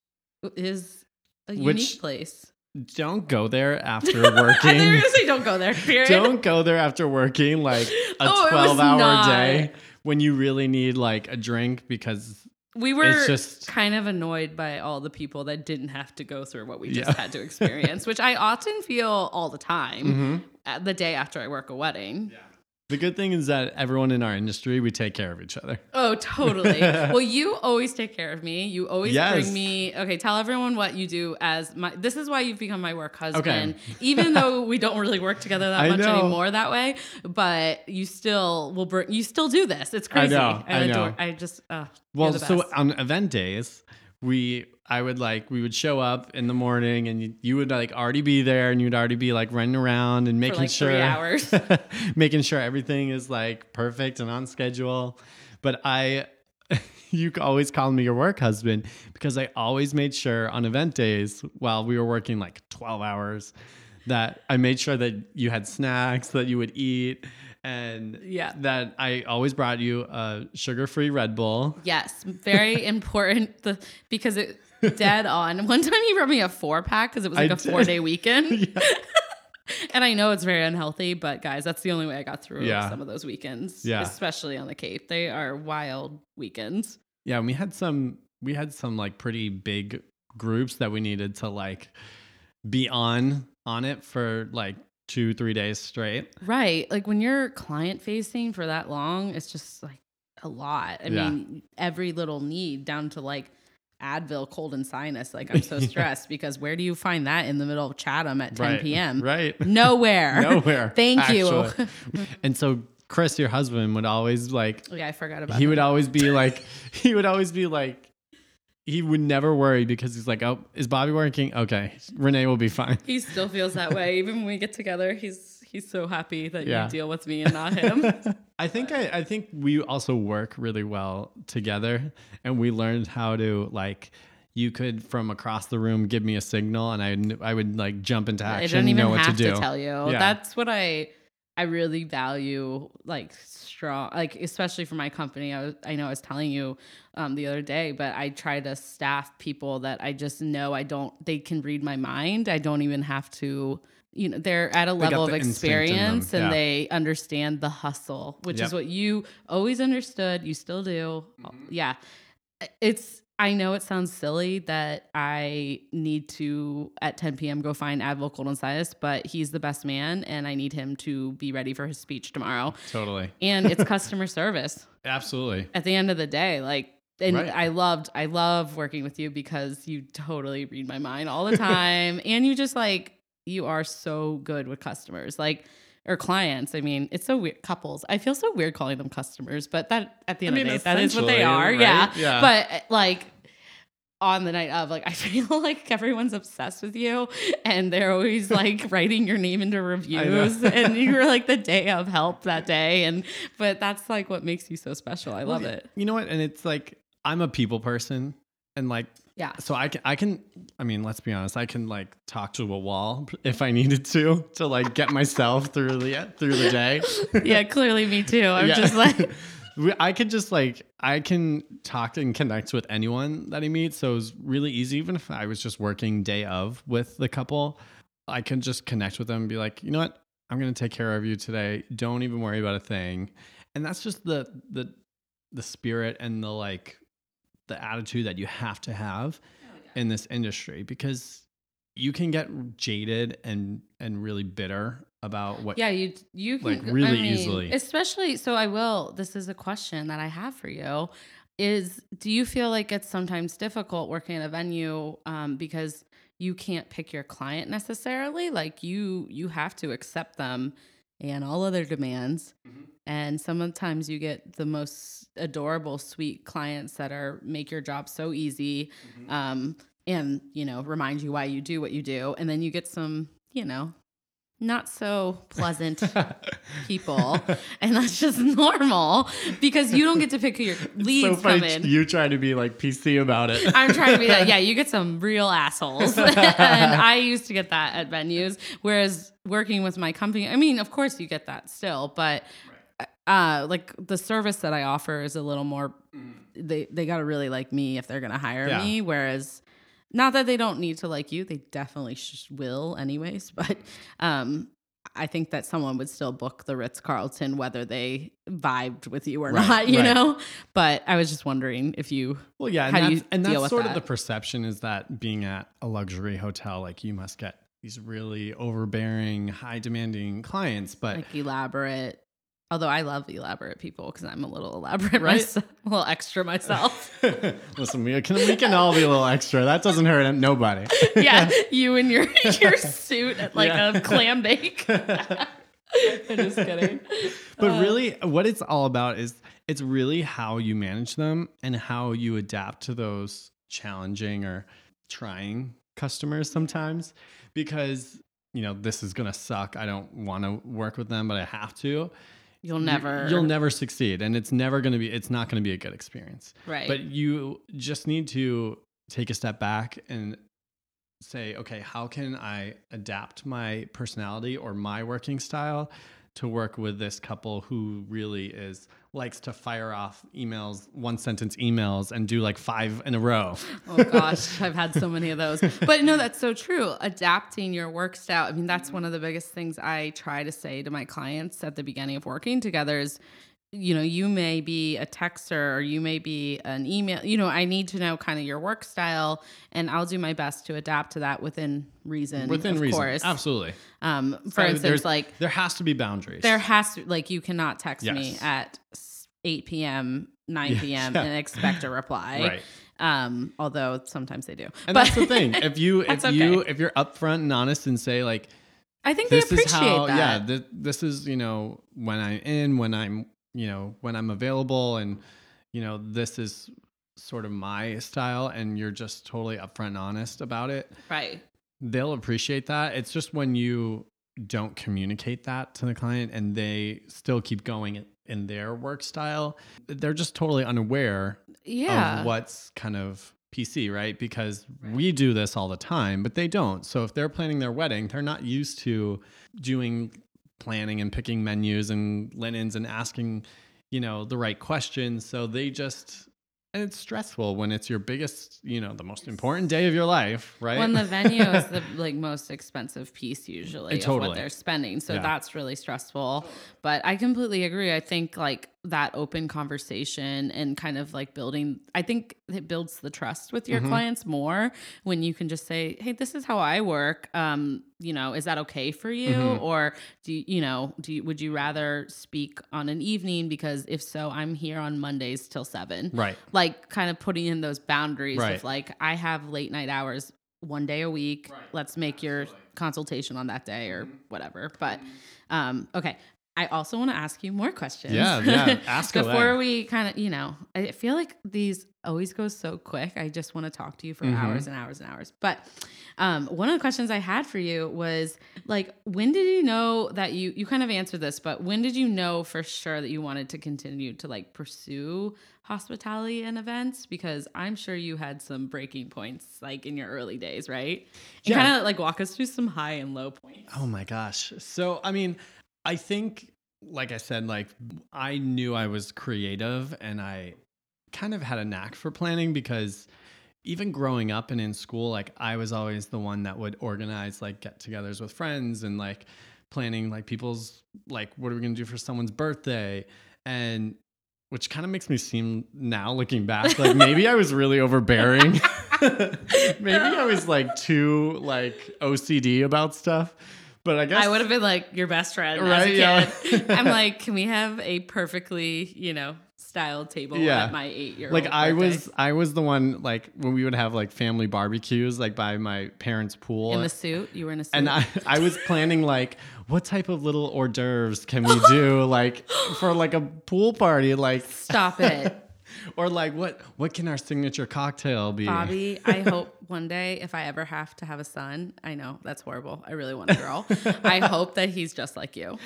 S2: is a
S3: Which-
S2: unique place.
S3: Don't go there after
S2: I
S3: working.
S2: gonna say don't go there. Period.
S3: Don't go there after working like a
S2: oh,
S3: 12 hour
S2: not.
S3: day when you really need like a drink because
S2: We were
S3: just-
S2: kind of annoyed by all the people that didn't have to go through what we just
S3: Yeah.
S2: had to experience, which I often feel all the time
S3: Mm-hmm.
S2: the day after I work a wedding.
S3: The good thing is that everyone in our industry, we take care of each other.
S2: Oh, totally. well, you always take care of me. You always
S3: Yes.
S2: bring me. Okay, tell everyone what you do as my. This is why you've become my work husband.
S3: Okay.
S2: Even though we don't really work together that
S3: I
S2: much
S3: know.
S2: anymore that way, but you still will bring. You still do this. It's crazy.
S3: I know, I
S2: adore-
S3: know.
S2: I just. Uh,
S3: Well, so on event days, we I would like we would show up in the morning and you, you would like already be there and you'd already be like running around and making
S2: like
S3: sure
S2: three hours.
S3: making sure everything is like perfect and on schedule. But I you always called me your work husband because I always made sure on event days while we were working like 12 hours that I made sure that you had snacks that you would eat and
S2: Yeah.
S3: that I always brought you a sugar-free Red Bull.
S2: Yes, very important the, because it dead on. One time he brought me a four pack because it was like
S3: I
S2: a
S3: did.
S2: four day weekend.
S3: Yeah.
S2: And I know it's very unhealthy, but guys, that's the only way I got through
S3: Yeah.
S2: some of those weekends.
S3: Yeah.
S2: Especially on the Cape. They are wild weekends.
S3: Yeah, and we had some we had some like pretty big groups that we needed to like be on on it for like 2-3 days straight.
S2: Right. Like when you're client facing for that long, it's just like a lot. I
S3: Yeah.
S2: mean, every little need down to like Advil, cold and sinus. Like I'm so
S3: Yeah.
S2: stressed because where do you find that in the middle of Chatham at 10
S3: Right.
S2: p.m.?
S3: Right.
S2: Nowhere.
S3: Nowhere.
S2: Thank you.
S3: and so Chris, your husband, would always like oh,
S2: yeah, I forgot about
S3: he would always be like he would always be like he would never worry because he's like, Oh, is Bobby working? Okay. Renee will be fine.
S2: He still feels that way. Even when we get together, he's he's so happy that
S3: Yeah.
S2: you deal with me and not him.
S3: I think I, I think we also work really well together and we learned how to like you could from across the room give me a signal and I kn- I would like jump into action.
S2: I
S3: action
S2: don't even
S3: know what
S2: have
S3: to
S2: to, tell you.
S3: Yeah.
S2: That's what I I really value like strong like especially for my company. I was, I know I was telling you um, the other day, but I try to staff people that I just know I don't they can read my mind. I don't even have to you know they're at a level of
S3: the instinct in them,
S2: experience and they understand the hustle, which
S3: Yep.
S2: is what you always understood, you still do. Mm-hmm. Yeah. It's I know it sounds silly that I need to at 10 p.m. go find Advil Sinus, but he's the best man, and I need him to be ready for his speech tomorrow.
S3: Totally.
S2: And it's customer service
S3: Absolutely.
S2: at the end of the day. Like, and
S3: Right.
S2: I loved, I love working with you because you totally read my mind all the time, and you just like you are so good with customers, like or clients. I mean, it's so weird. Couples. I feel so weird calling them customers, but that at the
S3: I
S2: end
S3: mean,
S2: of the day, that is what they are.
S3: right?
S2: Yeah.
S3: Yeah.
S2: But uh, like on the night of, like I feel like everyone's obsessed with you, and they're always like writing your name into reviews, and you were like the day of help that day, and but that's like what makes you so special. I love it.
S3: You know what? And it's like I'm a people person and like
S2: Yeah.
S3: so I can I can I mean, let's be honest, I can like talk to a wall if I needed to to like get myself through the through the day.
S2: yeah, clearly me too. I'm
S3: Yeah.
S2: just like,
S3: I could just like I can talk and connect with anyone that I meet. So it was really easy, even if I was just working day of with the couple, I can just connect with them and be like, you know what, I'm gonna take care of you today. Don't even worry about a thing. And that's just the the the spirit and the like the attitude that you have to have in this industry because you can get jaded and and really bitter about what
S2: yeah, you you can
S3: Like,
S2: I
S3: really
S2: mean,
S3: easily.
S2: Especially, so I will. This is a question that I have for you: Is do you feel like it's sometimes difficult working at a venue um, because you can't pick your client necessarily? Like you you have to accept them and all other demands. And sometimes you get the most adorable, sweet clients that are make your job so easy, um, and you know remind you why you do what you do. And then you get some, you know, not so pleasant people, and that's just normal because you don't get to pick who your leads
S3: so
S2: come in.
S3: you try to be like PC about it.
S2: I'm trying to be that. Yeah, you get some real assholes. and I used to get that at venues. Whereas working with my company, I mean, of course you get that still, but uh like the service that I offer is a little more they they got to really like me if they're going to hire
S3: Yeah.
S2: me whereas not that they don't need to like you, they definitely sh- will anyways, but um I think that someone would still book the Ritz Carlton whether they vibed with you or
S3: Right,
S2: not, you
S3: right.
S2: know? But I was just wondering if you
S3: Well, yeah, and that's,
S2: you
S3: and
S2: deal
S3: that's sort of the perception is that being at a luxury hotel, like you must get these really overbearing, high demanding clients. But
S2: like elaborate. Although I love elaborate people because I'm a little elaborate,
S3: Right?
S2: myself, a little extra myself.
S3: listen, we can we can all be a little extra. That doesn't hurt nobody.
S2: yeah, you and your your suit at like
S3: Yeah.
S2: a clam bake. I'm just kidding.
S3: But
S2: Uh,
S3: really, what it's all about is it's really how you manage them and how you adapt to those challenging or trying customers sometimes. Because, you know, this is going to suck. I don't want to work with them, but I have to.
S2: You'll never
S3: you'll never succeed and it's never going to be it's not going to be a good experience
S2: right.
S3: but you just need to take a step back and say okay how can i adapt my personality or my working style to work with this couple who really is likes to fire off emails one sentence emails and do like five in a row
S2: oh gosh, I've had so many of those. But no, that's so true. Adapting your work style. I mean, that's one of the biggest things I try to say to my clients at the beginning of working together is you know, you may be a texter or you may be an email. You know, I need to know kind of your work style, and I'll do my best to adapt to that within reason.
S3: within
S2: of
S3: reason
S2: course.
S3: absolutely
S2: Um, for
S3: Uh,
S2: instance, like
S3: there has to be boundaries
S2: there has to like you cannot text me at 8 p.m., 9 p.m.
S3: yeah.
S2: and expect a reply.
S3: right
S2: Um, although sometimes they do.
S3: and
S2: but
S3: that's the thing if you if you
S2: okay.
S3: if you're upfront and honest and say like
S2: I think they appreciate
S3: is how
S2: that.
S3: yeah th- this is you know when i'm in when i'm you know when i'm available and you know this is sort of my style and you're just totally upfront and honest about it
S2: Right.
S3: they'll appreciate that it's just when you don't communicate that to the client and they still keep going in their work style they're just totally unaware
S2: Yeah.
S3: of what's kind of PC, right? Because we do this all the time, but they don't. So if they're planning their wedding, they're not used to doing planning and picking menus and linens and asking, you know, the right questions. So they just and it's stressful when it's your biggest, you know, the most important day of your life, right?
S2: When the venue is the like most expensive piece usually of
S3: Totally.
S2: what they're spending. So
S3: Yeah.
S2: that's really stressful. But I completely agree. I think like that open conversation and kind of like building I think it builds the trust with your
S3: Mhm.
S2: clients more when you can just say, Hey, this is how I work. Um, you know, is that okay for you?
S3: Mhm.
S2: Or do you, you know, do you, would you rather speak on an evening? Because if so, I'm here on Mondays till seven
S3: right.
S2: like kind of putting in those boundaries
S3: Right.
S2: of like I have late night hours one day a week. Let's make your consultation on that day or whatever. But um okay. I also want to ask you more questions.
S3: Yeah, yeah. Ask
S2: Before
S3: away.
S2: we kind of, you know, I feel like these always go so quick. I just want to talk to you for
S3: Mhm.
S2: hours and hours and hours. But um, one of the questions I had for you was like, when did you know that you you kind of answered this, but when did you know for sure that you wanted to continue to like pursue hospitality and events? Because I'm sure you had some breaking points like in your early days, right? And
S3: Yeah.
S2: kind of like walk us through some high and low points.
S3: Oh my gosh. So, I mean, I think, like I said, like I knew I was creative and I kind of had a knack for planning because even growing up and in school, like I was always the one that would organize like get togethers with friends and like planning like people's, like, what are we going to do for someone's birthday? And which kind of makes me seem now looking back like maybe I was really overbearing. maybe I was like too like OCD about stuff. But I guess
S2: I would have been like your best friend as a
S3: Right,
S2: kid.
S3: yeah.
S2: I'm like, can we have a perfectly, you know, styled table
S3: Yeah.
S2: at my eight year old?
S3: like I was I was the one like when we would have like family barbecues like by my parents' pool.
S2: in the suit. You were in a suit.
S3: and I, I was planning like what type of little hors d'oeuvres can we do like for like a pool party like
S2: Stop it,
S3: or like what what can our signature cocktail be
S2: Bobby. I hope one day, if I ever have to have a son, I know that's horrible. I really want a girl. I hope that he's just like you.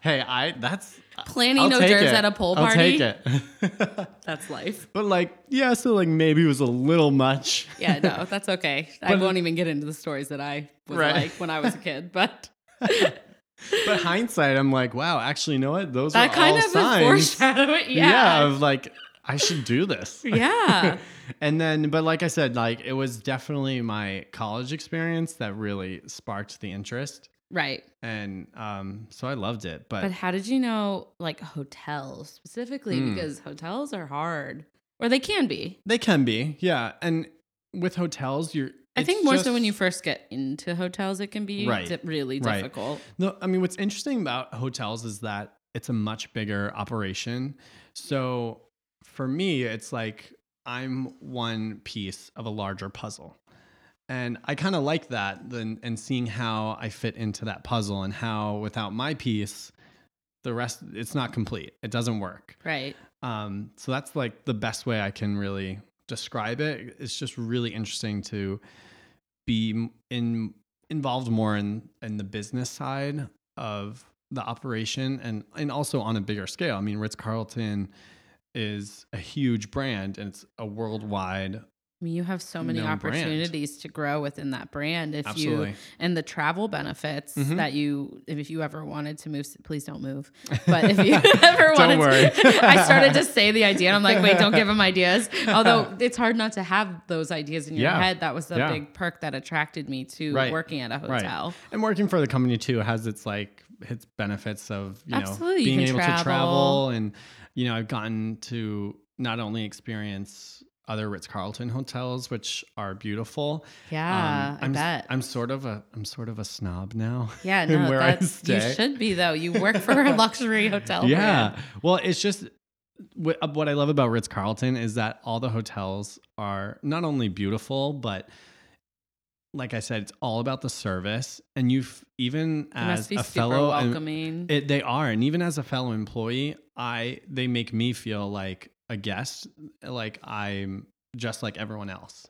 S3: hey I that's
S2: Planning
S3: I'll
S2: hors
S3: take
S2: at a pool
S3: I'll
S2: party.
S3: take it
S2: That's life.
S3: but like yeah so like maybe it was a little much
S2: Yeah, no, that's okay. I won't even get into the stories that I was
S3: Right.
S2: like when I was a kid, but
S3: but hindsight I'm like wow actually you know what those
S2: that
S3: are
S2: kind
S3: all
S2: of
S3: signs
S2: foreshadowing.
S3: yeah.
S2: Yeah.
S3: of like I should do this.
S2: Yeah.
S3: and then but like I said, like it was definitely my college experience that really sparked the interest.
S2: right.
S3: And um so I loved it. But,
S2: But how did you know like hotels specifically?
S3: Hmm.
S2: Because hotels are hard, or they can be.
S3: they can be, yeah. And with hotels, you're
S2: I think more so when you first get into hotels, it can be
S3: Right.
S2: di- really
S3: Right.
S2: difficult.
S3: No, I mean what's interesting about hotels is that it's a much bigger operation. So for me, it's like I'm one piece of a larger puzzle. And I kind of like that then and seeing how I fit into that puzzle and how without my piece, the rest it's not complete. It doesn't work.
S2: Right.
S3: Um, so that's like the best way I can really describe it. It's just really interesting to be in involved more in in the business side of the operation and and also on a bigger scale. I mean, Ritz Carlton is a huge brand and it's a worldwide
S2: I mean, you have so many
S3: known brand.
S2: opportunities to grow within that brand if
S3: Absolutely.
S2: you and the travel benefits
S3: Mhm.
S2: that you if you ever wanted to move please don't move but if you ever wanted to, I started to say the idea and I'm like wait don't give them ideas although it's hard not to have those ideas in your
S3: Yeah.
S2: head that was the
S3: Yeah.
S2: big perk that attracted me to
S3: Right.
S2: working at a
S3: Right.
S2: hotel
S3: And working for the company too has its like its benefits of you
S2: Absolutely,
S3: know being
S2: can
S3: able
S2: travel.
S3: to travel and you know I've gotten to not only experience other Ritz Carlton hotels which are beautiful.
S2: yeah I
S3: I'm,
S2: bet
S3: I'm sort of a I'm sort of a snob now.
S2: yeah no
S3: where I
S2: that's you should be though you work for a luxury hotel
S3: yeah.
S2: brand.
S3: Well, it's just what, uh, what I love about Ritz Carlton is that all the hotels are not only beautiful, but like I said, it's all about the service. And you've even
S2: must
S3: as a fellow,
S2: welcoming
S3: it, they are, and even as a fellow employee, I they make me feel like a guest, like I'm just like everyone else.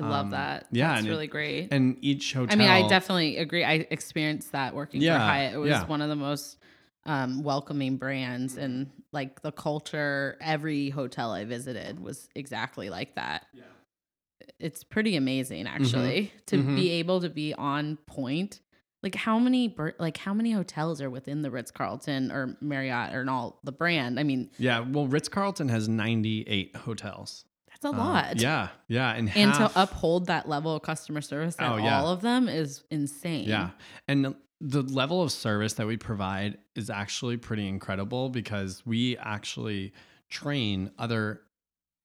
S2: I love
S3: Um,
S2: that
S3: yeah,
S2: it's
S3: and it-
S2: really great
S3: And each hotel,
S2: I mean, I definitely agree. I experienced that working
S3: Yeah,
S2: for Hyatt. It was
S3: yeah.
S2: one of the most um, welcoming brands, and like the culture. Every hotel I visited was exactly like that. Yeah. It's pretty amazing, actually, to
S3: Mhm.
S2: be able to be on point. Like how many, bur- like how many hotels are within the Ritz Carlton or Marriott or all the brand? I mean,
S3: yeah. Well, Ritz Carlton has 98 hotels.
S2: that's a
S3: Um,
S2: lot.
S3: yeah, yeah, and
S2: And
S3: half,
S2: to uphold that level of customer service at
S3: Oh, yeah.
S2: all of them is insane.
S3: Yeah. And the- the level of service that we provide is actually pretty incredible because we actually train other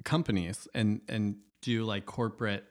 S3: companies and and do like corporate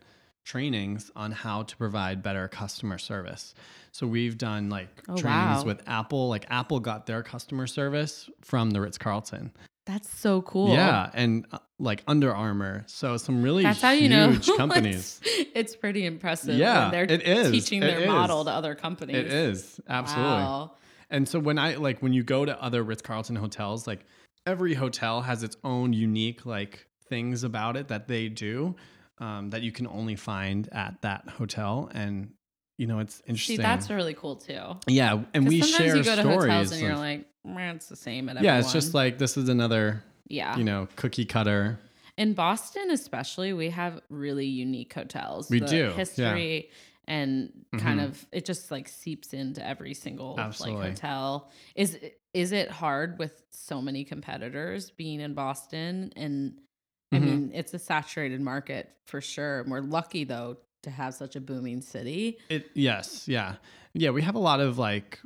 S3: trainings on how to provide better customer service. So we've done like
S2: Oh,
S3: trainings
S2: wow.
S3: with Apple, like Apple got their customer service from the Ritz Carlton.
S2: That's so cool.
S3: Yeah, and uh, like Under Armour. So some really
S2: That's how you know
S3: companies.
S2: it's, it's pretty impressive.
S3: Yeah,
S2: they're
S3: it is.
S2: teaching
S3: It
S2: their
S3: is.
S2: model to other companies.
S3: It is absolutely.
S2: Wow.
S3: And so when I like when you go to other Ritz Carlton hotels, like every hotel has its own unique like things about it that they do um, that you can only find at that hotel, and you know it's interesting.
S2: See, that's really cool too.
S3: yeah, and we share
S2: you go to
S3: stories.
S2: hotels and you're like, "Meh, it's the same at
S3: yeah, it's just like this is another
S2: yeah.
S3: you know cookie cutter.
S2: In Boston, especially, we have really unique hotels.
S3: We
S2: The
S3: do, yeah.
S2: history and kind
S3: Mhm.
S2: of it just like seeps into every single
S3: Absolutely.
S2: like hotel. Is is it hard with so many competitors being in Boston? And I
S3: Mhm.
S2: mean, it's a saturated market for sure. And we're lucky though to have such a booming city.
S3: It yes, yeah, yeah. We have a lot of like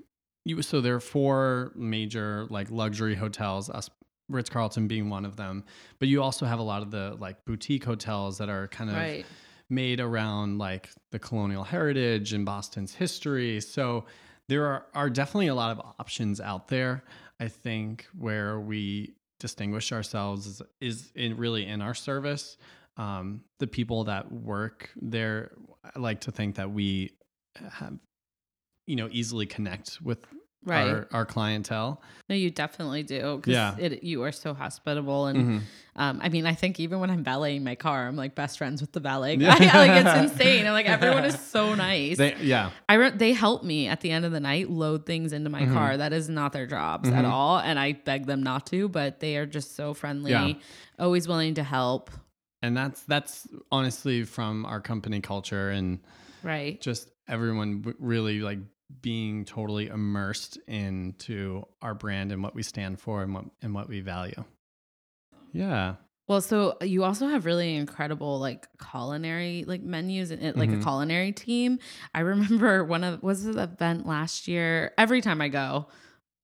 S3: you. So there are four major like luxury hotels. Us Ritz Carlton being one of them, but you also have a lot of the like boutique hotels that are kind of
S2: Right.
S3: made around like the colonial heritage and Boston's history. So there are, are definitely a lot of options out there. I think where we distinguish ourselves is, is in really in our service. Um, the people that work there, I like to think that we have, you know, easily connect with
S2: Right.
S3: our, our clientele.
S2: No, you definitely do.
S3: Yeah.
S2: It, you are so hospitable. And
S3: Mhm.
S2: um, I mean, I think even when I'm valeting my car, I'm like best friends with the valet guy. like it's insane. And like everyone is so nice.
S3: They, yeah.
S2: I re- they help me at the end of the night load things into my
S3: Mhm.
S2: car. That is not their jobs at
S3: Mhm.
S2: all, and I beg them not to. But they are just so friendly,
S3: Yeah.
S2: always willing to help.
S3: And that's, that's honestly from our company culture and,
S2: Right.
S3: just everyone really like being totally immersed into our brand and what we stand for and what and what we value. Yeah.
S2: Well, so you also have really incredible like culinary like menus and it- like
S3: Mhm.
S2: a culinary team. I remember one of was the event last year. Every time I go,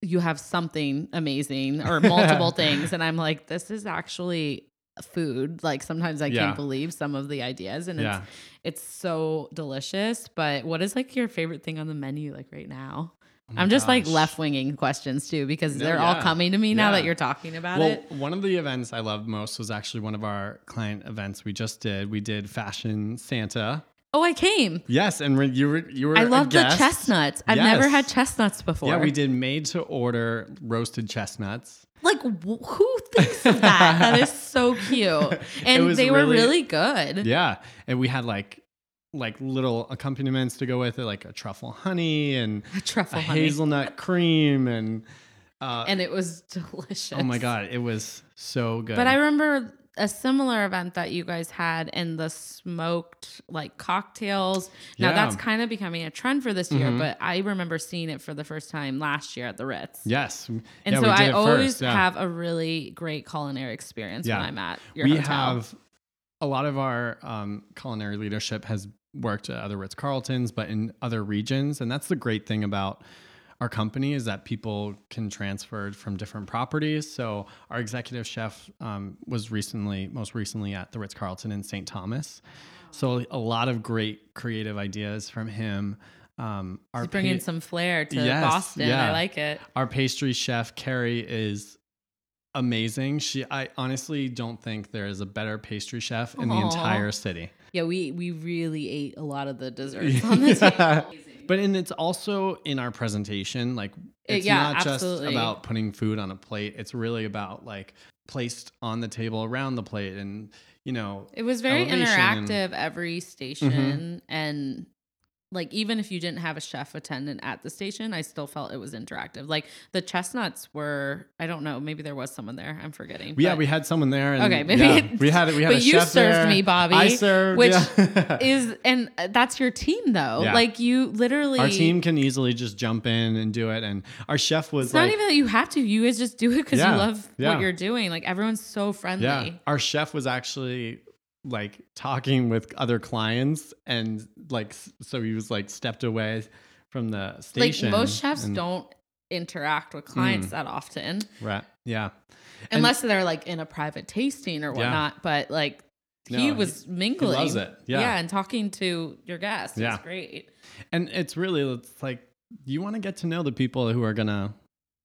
S2: you have something amazing or multiple things, and I'm like, this is actually food. Like sometimes I
S3: Yeah.
S2: can't believe some of the ideas, and
S3: Yeah.
S2: it's it's so delicious. But what is like your favorite thing on the menu like right now?
S3: Oh
S2: I'm just like left winging questions too because
S3: No,
S2: they're all coming to me now that you're talking about
S3: Well,
S2: it.
S3: one of the events I loved most was actually one of our client events we just did. We did Fashion Santa.
S2: Oh, I came.
S3: Yes, and when you were you were
S2: I
S3: a
S2: love the chestnuts. I've never had chestnuts before.
S3: Yeah, we did made to order roasted chestnuts.
S2: Like, wh- who thinks of that? that is so cute. And they were
S3: really-
S2: really good.
S3: Yeah, and we had like like little accompaniments to go with it, like a truffle honey and
S2: Truffle
S3: a hazelnut cream and uh,
S2: and it was delicious.
S3: oh my god, it was so good.
S2: But I remember a similar event that you guys had in the smoked like cocktails. Now
S3: Yeah.
S2: that's kind of becoming a trend for this year,
S3: Mhm.
S2: but I remember seeing it for the first time last year at the Ritz.
S3: yes,
S2: And
S3: Yeah,
S2: so I always
S3: first, yeah.
S2: have a really great culinary experience
S3: Yeah.
S2: when I'm at your
S3: we
S2: hotel.
S3: have a lot of our um, culinary leadership has worked at other Ritz Carltons, but in other regions, and that's the great thing about our company is that people can transfer from different properties. So our executive chef um, was recently, most recently, at the Ritz Carlton in St. Thomas. So a lot of great creative ideas from him. Um, our
S2: He's bringing
S3: pa-
S2: some flair to
S3: Yes,
S2: Boston.
S3: yeah.
S2: I like it.
S3: our pastry chef Carrie is amazing. She I honestly don't think there is a better pastry chef in the entire city.
S2: Yeah, we we really ate a lot of the desserts on table.
S3: Yeah. But and it's also in our presentation like it's
S2: yeah,
S3: not
S2: absolutely.
S3: just about putting food on a plate. It's really about like placed on the table around the plate and you know
S2: It was very
S3: and- Mm-hmm.
S2: interactive every station and like even if you didn't have a chef attendant at the station, I still felt it was interactive. Like the chestnuts were, I don't know, maybe there was someone there. I'm forgetting.
S3: yeah,
S2: but
S3: we had someone there. And
S2: Okay, maybe
S3: yeah, we had we had
S2: but you served
S3: there.
S2: me, Bobby,
S3: I served,
S2: which
S3: yeah.
S2: is and that's your team though.
S3: Yeah.
S2: Like you literally
S3: our team can easily just jump in and do it. And our chef was
S2: It's
S3: like,
S2: not even that you have to. You guys just do it because you love what you're doing. Like everyone's so friendly.
S3: Yeah. Our chef was actually like talking with other clients and like so he was like stepped away from the station.
S2: Like most chefs
S3: and-
S2: don't interact with clients
S3: Mm.
S2: that often.
S3: Right. Yeah. And-
S2: unless they're like in a private tasting or
S3: Yeah.
S2: whatnot. But like
S3: No,
S2: he
S3: he-
S2: was mingling.
S3: loves it. Yeah. Yeah.
S2: and talking to your guests. Yeah,
S3: Yeah.
S2: it's great.
S3: And it's really it's like you want to get to know the people who are gonna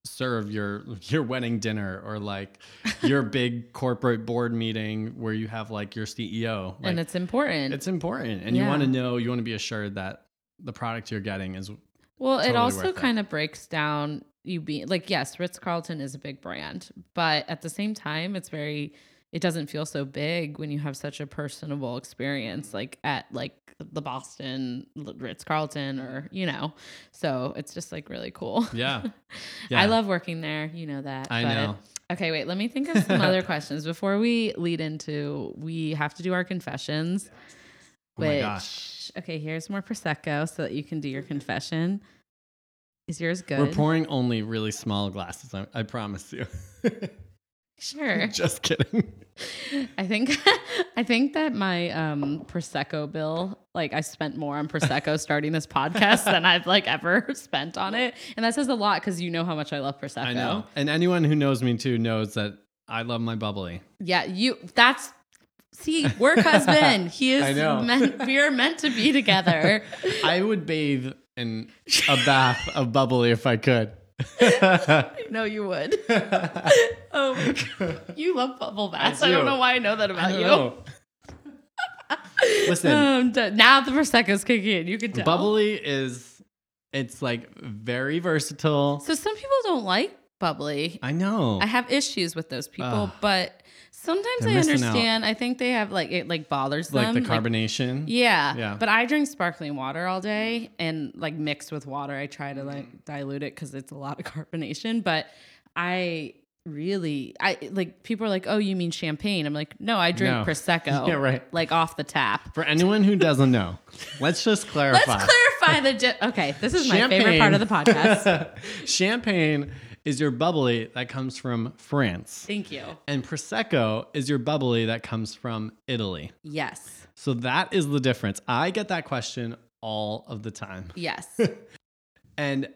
S3: serve your your wedding dinner or like your big corporate board meeting where you have like your CEO. Like,
S2: and it's important.
S3: it's important and you want to know you want to be assured that the product you're getting is
S2: well, it also kind of breaks down you being like, yes, Ritz Carlton is a big brand, but at the same time, it's very. It doesn't feel so big when you have such a personable experience, like at like the Boston Ritz Carlton, or you know. So it's just like really cool.
S3: yeah. Yeah.
S2: I love working there. You know that.
S3: I
S2: but-
S3: know.
S2: Okay, wait. Let me think of some other questions before we lead into. We have to do our confessions.
S3: Oh my
S2: which-
S3: gosh.
S2: Okay, here's more prosecco so that you can do your confession. Is yours good?
S3: We're pouring only really small glasses. I, I promise you.
S2: sure.
S3: Just kidding.
S2: I think I think that my um prosecco bill, like I spent more on prosecco starting this podcast than I've like ever spent on it, and that says a lot because you know how much I love prosecco.
S3: I know. And anyone who knows me too knows that I love my bubbly.
S2: Yeah, you. That's see, work husband. He is.
S3: I know.
S2: Meant, we are meant to be together.
S3: I would bathe in a bath of bubbly if I could.
S2: no, you would. Oh, my God. you love bubble baths. I, don't know why I know that about you.
S3: Listen,
S2: Um, now the prosecco's kicking in. You can tell.
S3: bubbly is it's like very versatile.
S2: So some people don't like bubbly.
S3: I know.
S2: I have issues with those people,
S3: Ugh.
S2: but sometimes
S3: They're
S2: I
S3: missing out.
S2: understand. I think they have like it like bothers
S3: like
S2: them.
S3: the carbonation.
S2: yeah,
S3: Yeah.
S2: But I drink sparkling water all day and like mixed with water. I try to
S3: Mm-hmm.
S2: like dilute it because it's a lot of carbonation. But I really, I like people are like, "Oh, you mean champagne?" I'm like, "No, I drink
S3: No.
S2: prosecco."
S3: Yeah, right.
S2: Like off the tap.
S3: For anyone who doesn't know, let's just clarify.
S2: Let's clarify the. Di- okay, this is my favorite part of the podcast.
S3: Champagne is your bubbly that comes from France.
S2: Thank you.
S3: And Prosecco is your bubbly that comes from Italy.
S2: Yes.
S3: So that is the difference. I get that question all of the time.
S2: Yes.
S3: And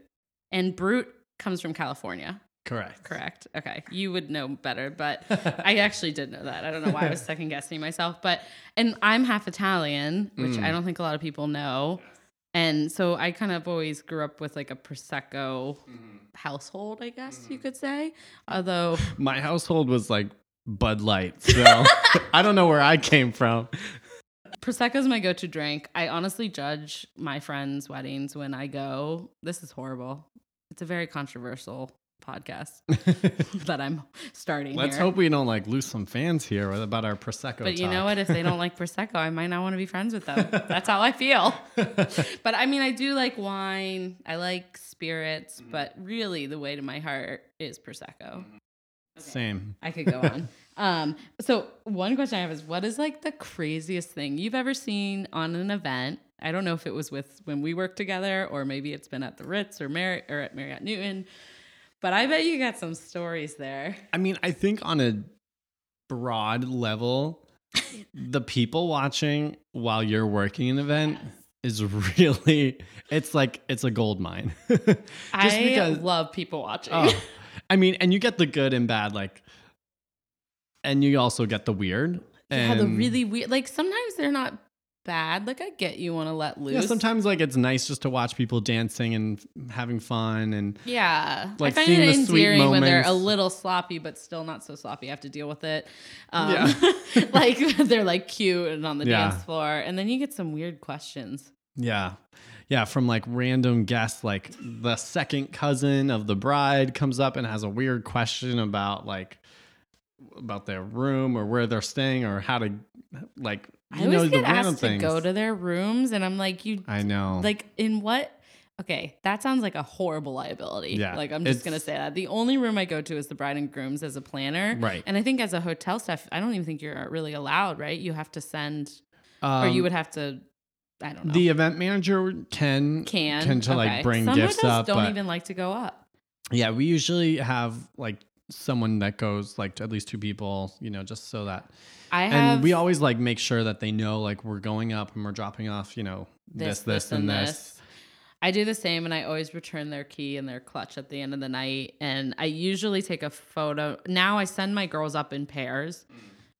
S2: and Brut comes from California.
S3: correct.
S2: Correct. Okay. You would know better, but I actually did know that. I don't know why I was second guessing myself, but and I'm half Italian, which
S3: Mm.
S2: I don't think a lot of people know. And so I kind of always grew up with like a prosecco mm-hmm. household, I guess you mm-hmm. could say. Although
S3: My household was like Bud Light. So I don't know where I came from.
S2: prosecco is my go-to drink. I honestly judge my friends' weddings when I go. This is horrible. It's a very controversial podcast that I'm starting.
S3: Let's
S2: here.
S3: hope we don't like lose some fans here about our prosecco.
S2: But you know what? If they don't like prosecco, I might not want to be friends with them. That's how I feel. but I mean, I do like wine. I like spirits, but really, the way to my heart is prosecco.
S3: Same.
S2: I could go on. Um, so one question I have is, what is like the craziest thing you've ever seen on an event? I don't know if it was with when we worked together, or maybe it's been at the Ritz or Mar- or at Marriott Newton. But I bet you got some stories there.
S3: I mean, I think on a broad level, the people watching while you're working an event is really it's like it's a gold mine. Just
S2: I
S3: because
S2: love people watching.
S3: oh, I mean, and you get the good and bad like and you also get the weird.
S2: yeah, the really weird. Like sometimes they're not bad. Like I get you want to let loose.
S3: Yeah, sometimes like it's nice just to watch people dancing and having fun and
S2: Yeah,
S3: Like,
S2: I find
S3: seeing
S2: it
S3: the sweet
S2: endearing when they're a little sloppy, but still not so sloppy. I have to deal with it. Um,
S3: Yeah.
S2: like they're like cute and on the
S3: Yeah.
S2: dance floor, and then you get some weird questions.
S3: Yeah. Yeah, from like random guests, like the second cousin of the bride comes up and has a weird question about like about their room or where they're staying or how to like
S2: I
S3: you
S2: always
S3: know the
S2: get asked to go to their rooms, and I'm like, you
S3: I know.
S2: like in what? Okay, that sounds like a horrible liability.
S3: Yeah,
S2: like I'm just gonna say that. The only room I go to is the bride and groom's as a planner,
S3: Right.
S2: And I think as a hotel staff, I don't even think you're really allowed, right? You have to send, or
S3: Um,
S2: you would have to. I don't know.
S3: the event manager can
S2: can
S3: tend to
S2: Okay.
S3: like bring
S2: Some
S3: gifts up.
S2: Don't even like to go up.
S3: yeah, we usually have like someone that goes like to at least two people, you know, just so that
S2: I have
S3: and we always like make sure that they know like we're going up and we're dropping off, you know, this, this, and this.
S2: I do the same, and I always return their key and their clutch at the end of the night. And I usually take a photo. Now I send my girls up in pairs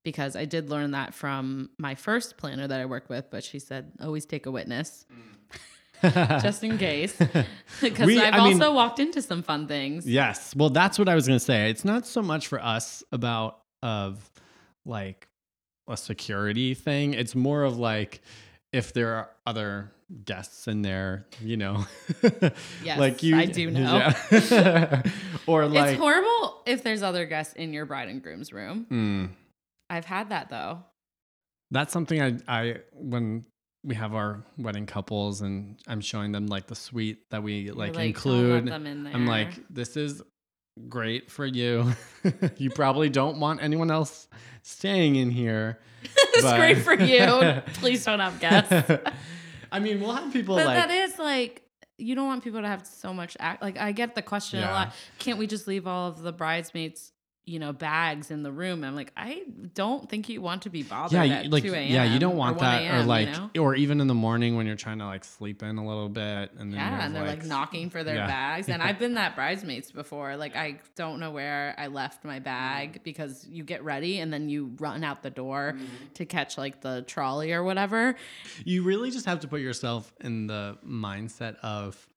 S2: because I did learn that from my first planner that I worked with. But she said always take a witness just in case, because I've
S3: I mean-
S2: also walked into some fun things.
S3: Yes. Well, that's what I was going to say. It's not so much for us about of like a security thing. It's more of like if there are other guests in there, you know.
S2: Yes,
S3: like you
S2: I do know.
S3: Yeah. or like
S2: it's horrible if there's other guests in your bride and groom's room.
S3: Mm.
S2: I've had that though.
S3: That's something I I when we have our wedding couples and I'm showing them like the suite that we
S2: You're
S3: like, include.
S2: them in.
S3: I'm like, this is great for you. you probably don't want anyone else staying in here.
S2: it's
S3: but-
S2: great for you. Please don't have guests.
S3: I mean, we'll have people
S2: But
S3: like
S2: that is like you don't want people to have so much act. Like I get the question a lot. Can't we just leave all of the bridesmaids, you know, bags in the room? I'm like, I don't think you want to be bothered
S3: yeah,
S2: at
S3: like
S2: 2 a.m.
S3: yeah, you don't want
S2: 1
S3: that, or like,
S2: you know?
S3: or even in the morning when you're trying to like sleep in a little bit, and then
S2: Yeah, and they're like,
S3: like
S2: knocking for their
S3: yeah.
S2: bags. And I've been that bridesmaids before. Like I don't know where I left my
S3: Mm-hmm.
S2: bag because you get ready and then you run out the door
S3: Mm-hmm.
S2: to catch like the trolley or whatever.
S3: you really just have to put yourself in the mindset of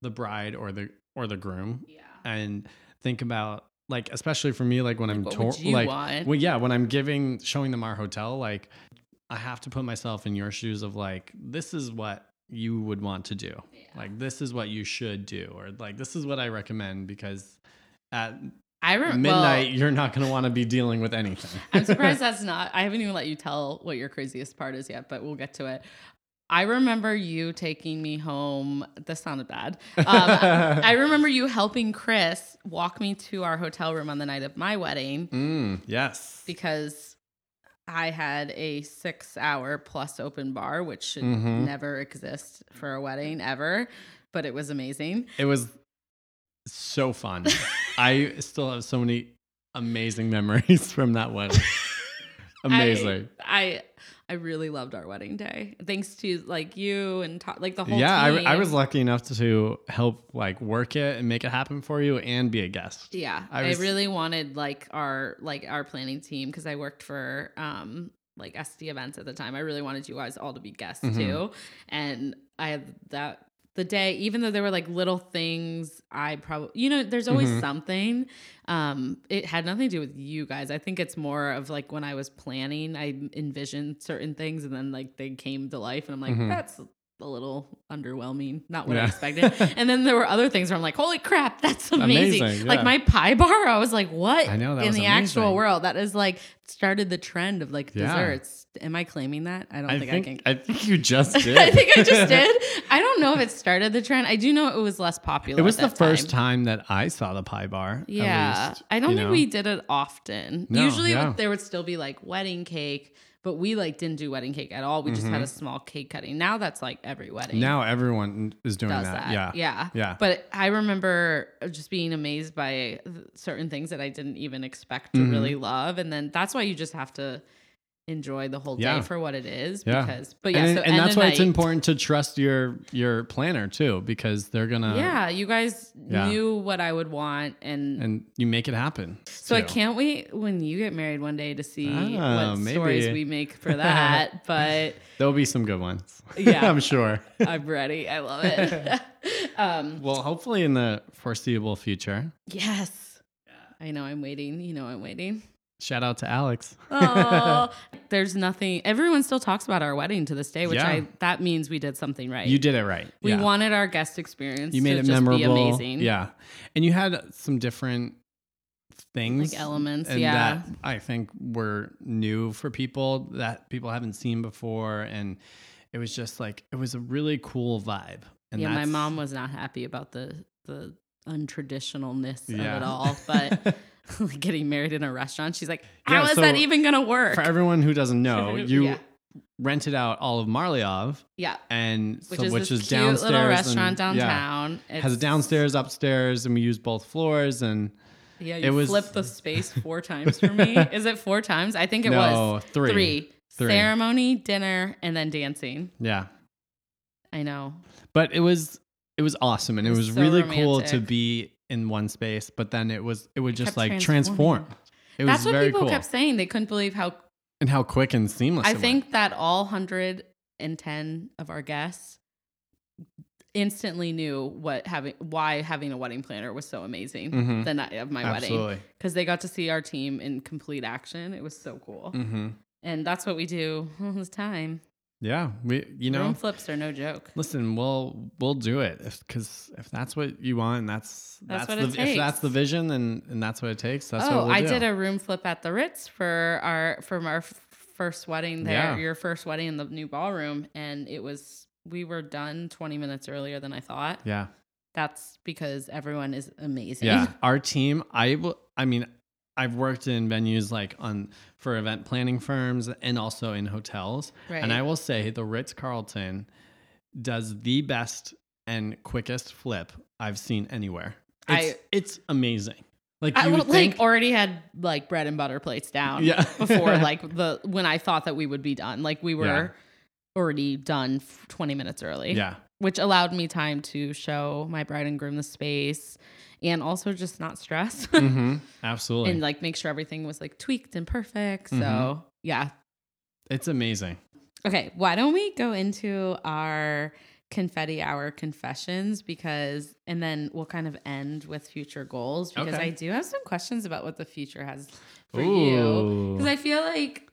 S3: the bride or the or the groom
S2: Yeah.
S3: and think about like especially for me like when i'm tour like
S2: want?
S3: well yeah when i'm giving showing them our hotel like i have to put myself in your shoes of like this is what you would want to do like this is what you should do or like this is what i recommend because at
S2: I remember
S3: midnight you're not going to want to be dealing with anything
S2: I'm surprised that's not. I haven't even let you tell what your craziest part is yet, but we'll get to it. I remember you taking me home. This sounded bad. Um, I remember you helping Chris walk me to our hotel room on the night of my wedding
S3: mm, yes
S2: because I had a six hour plus open bar, which should
S3: Mhm.
S2: never exist for a wedding ever, but it was amazing.
S3: It was so fun. I still have so many amazing memories from that wedding. Amazing.
S2: I, I I really loved our wedding day. Thanks to like you and to- like the whole
S3: yeah,
S2: team.
S3: I, I was lucky enough to, to help like work it and make it happen for you and be a guest.
S2: Yeah,
S3: I
S2: I, really wanted like our like our planning team because I worked for um like SD events at the time. I really wanted you guys all to be guests
S3: Mhm.
S2: too, and I had that the day. Even though there were like little things, I probably you know there's always
S3: Mhm.
S2: something. Um, it had nothing to do with you guys. I think it's more of like when I was planning, I envisioned certain things, and then like they came to life, and I'm like,
S3: Mhm.
S2: that's a little underwhelming, not what I expected. and then there were other things where I'm like, holy crap, that's amazing.
S3: Amazing,
S2: Like my pie bar, I was like, what?
S3: I know, that
S2: in the actual world. That is like started the trend of like
S3: Yeah.
S2: desserts. Am I claiming that? I don't
S3: I
S2: think,
S3: think
S2: I can.
S3: I think you just did.
S2: I think I just did. I don't know if it started the trend. I do know it was less popular.
S3: It was the first
S2: time.
S3: time that I saw the pie bar.
S2: Yeah,
S3: least,
S2: I don't think
S3: know?
S2: we did it often.
S3: No,
S2: Usually,
S3: yeah.
S2: there would still be like wedding cake, but we like didn't do wedding cake at all. We just had a small cake cutting. Now that's like every wedding.
S3: Mm-hmm. Now everyone is doing that.
S2: that.
S3: Yeah.
S2: yeah,
S3: Yeah.
S2: But I remember just being amazed by certain things that I didn't even expect to
S3: Mhm.
S2: really love, and then that's why you just have to enjoy the whole day
S3: Yeah.
S2: for what it is.
S3: Yeah.
S2: Because, but yeah,
S3: and,
S2: so
S3: and that's why it's important to trust your your planner too, because they're gonna
S2: Yeah, you guys
S3: Yeah.
S2: knew what I would want, and
S3: and you make it happen.
S2: So I can't wait when you get married one day to see
S3: Ah,
S2: what
S3: maybe.
S2: stories we make for that. but
S3: There'll be some good ones.
S2: Yeah.
S3: I'm sure.
S2: I'm ready. I love it. um,
S3: Well, hopefully in the foreseeable future.
S2: yes. I know I'm waiting. You know I'm waiting.
S3: Shout out to Alex.
S2: Oh, there's nothing. Everyone still talks about our wedding to this day, which
S3: Yeah.
S2: I that means we did something right.
S3: You did it right.
S2: We
S3: yeah.
S2: wanted our guest experience.
S3: You made
S2: to
S3: it
S2: just
S3: memorable.
S2: Be amazing.
S3: Yeah. And you had some different things
S2: Like elements,
S3: and
S2: yeah.
S3: that I think were new for people that people haven't seen before and it was just like it was a really cool vibe. And
S2: yeah. My
S3: that's-
S2: mom was not happy about the the untraditionalness of
S3: Yeah.
S2: it all, but. like getting married in a restaurant. She's like,
S3: Yeah,
S2: how is
S3: so
S2: that even gonna work?
S3: for everyone who doesn't know, you
S2: Yeah.
S3: rented out all of Marliave
S2: yeah,
S3: and
S2: which
S3: so,
S2: is
S3: which
S2: this
S3: is
S2: cute
S3: downstairs
S2: little
S3: and-
S2: restaurant
S3: yeah.
S2: downtown.
S3: has a downstairs, upstairs, and we use both floors. And
S2: Yeah,
S3: it
S2: you
S3: was-
S2: flipped the space four times for me. Is it four times? I think it
S3: no,
S2: was
S3: three.
S2: three.
S3: Three.
S2: Ceremony, dinner, and then dancing.
S3: Yeah,
S2: I know.
S3: but it was it was awesome, and it
S2: It
S3: was,
S2: was so
S3: really cool to be in one space. But then it was it would just like transform. It
S2: That's
S3: was
S2: what
S3: very
S2: people
S3: cool,
S2: kept saying. They couldn't believe how.
S3: and how quick and seamless.
S2: I
S3: it went.
S2: think that all hundred and ten of our guests instantly knew what having why having a wedding planner was so amazing
S3: Mhm.
S2: the night of my wedding because they got to see our team in complete action. It was so cool.
S3: hmm
S2: And that's what we do all the time.
S3: Yeah, we you know.
S2: Room flips are no joke.
S3: Listen, we'll we'll do it because if, that's what you want, and that's
S2: That's
S3: that's,
S2: what
S3: the if that's the vision, and and that's what it takes. That's
S2: oh,
S3: what we'll
S2: I
S3: do.
S2: did a room flip at the Ritz for our from our f- first wedding there.
S3: Yeah.
S2: Your first wedding in the new ballroom, and it was we were done 20 minutes earlier than I thought.
S3: Yeah,
S2: That's because everyone is amazing.
S3: yeah. Our team, I will. I mean, I've worked in venues like on for event planning firms and also in hotels,
S2: Right.
S3: and I will say the Ritz Carlton does the best and quickest flip I've seen anywhere. It's,
S2: I-
S3: it's amazing. Like
S2: I would
S3: think,
S2: like already had like bread and butter plates down
S3: Yeah.
S2: before like the when I thought that we would be done. Like we were
S3: Yeah.
S2: already done 20 minutes early.
S3: yeah,
S2: which allowed me time to show my bride and groom the space and also just not stress
S3: hmm absolutely.
S2: and like make sure everything was like tweaked and perfect. So,
S3: Mhm.
S2: yeah.
S3: it's amazing.
S2: Okay, why don't we go into our confetti hour confessions because and then we'll kind of end with future goals because
S3: Okay.
S2: I do have some questions about what the future has for you because I feel like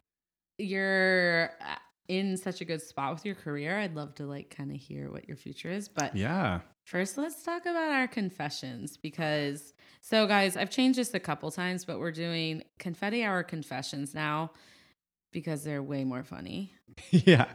S2: you're uh, in such a good spot with your career. I'd love to like kind of hear what your future is, but
S3: yeah.
S2: First, let's talk about our confessions because, so guys, I've changed this a couple times, but we're doing confetti hour confessions now because they're way more funny.
S3: yeah.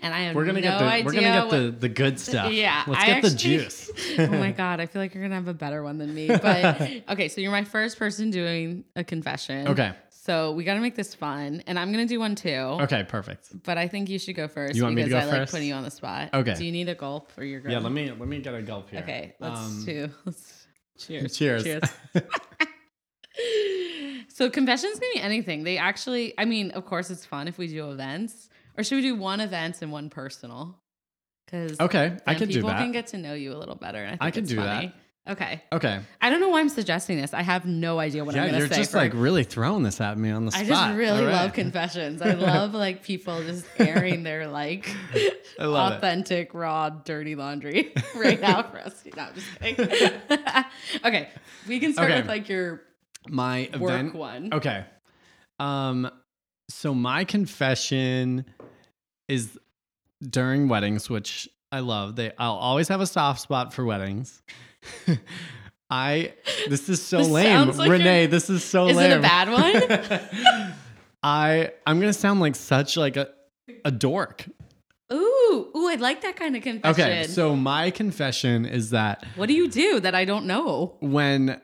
S2: And I have
S3: We're gonna
S2: no
S3: get the
S2: idea
S3: we're gonna get
S2: what-
S3: the the good stuff.
S2: Yeah,
S3: Let's
S2: I
S3: get the juice.
S2: oh my god, I feel like you're gonna have a better one than me. But okay, so you're my first person doing a confession.
S3: Okay.
S2: So we got to make this fun, and I'm gonna do one too.
S3: Okay, perfect.
S2: But I think you should go first
S3: You want me
S2: because
S3: to go
S2: I like
S3: first?
S2: putting you on the spot.
S3: Okay.
S2: Do you need a gulp or you're good?
S3: Yeah, let me let me get a gulp here.
S2: Okay, let's
S3: Um,
S2: do. Let's cheers.
S3: Cheers.
S2: Cheers. so confessions can be anything. They actually, I mean, of course, it's fun if we do events, or should we do one events and one personal? Because
S3: okay, I could do that.
S2: people can get to know you a little better. And I, think
S3: I could
S2: it's
S3: do
S2: funny.
S3: that.
S2: Okay,
S3: okay.
S2: I don't know why I'm suggesting this. I have no idea what
S3: yeah,
S2: I'm going to say.
S3: you're just
S2: for-
S3: like really throwing this at me on the
S2: I
S3: spot.
S2: I just really
S3: All right.
S2: love confessions. I love like people just airing their like
S3: love it.
S2: authentic, raw, dirty laundry right now for us. No, I'm just kidding. okay, we can start
S3: Okay.
S2: with like your
S3: My
S2: work
S3: event.
S2: one.
S3: Okay. Um so my confession is during weddings, which I love. They I'll always have a soft spot for weddings. I this is so
S2: This
S3: lame.
S2: like
S3: Renee, this is so
S2: Is
S3: lame.
S2: it a bad one?
S3: I I'm gonna sound like such like a a dork.
S2: ooh, ooh, I like that kind of confession.
S3: Okay, so my confession is that
S2: what do you do that I don't know?
S3: when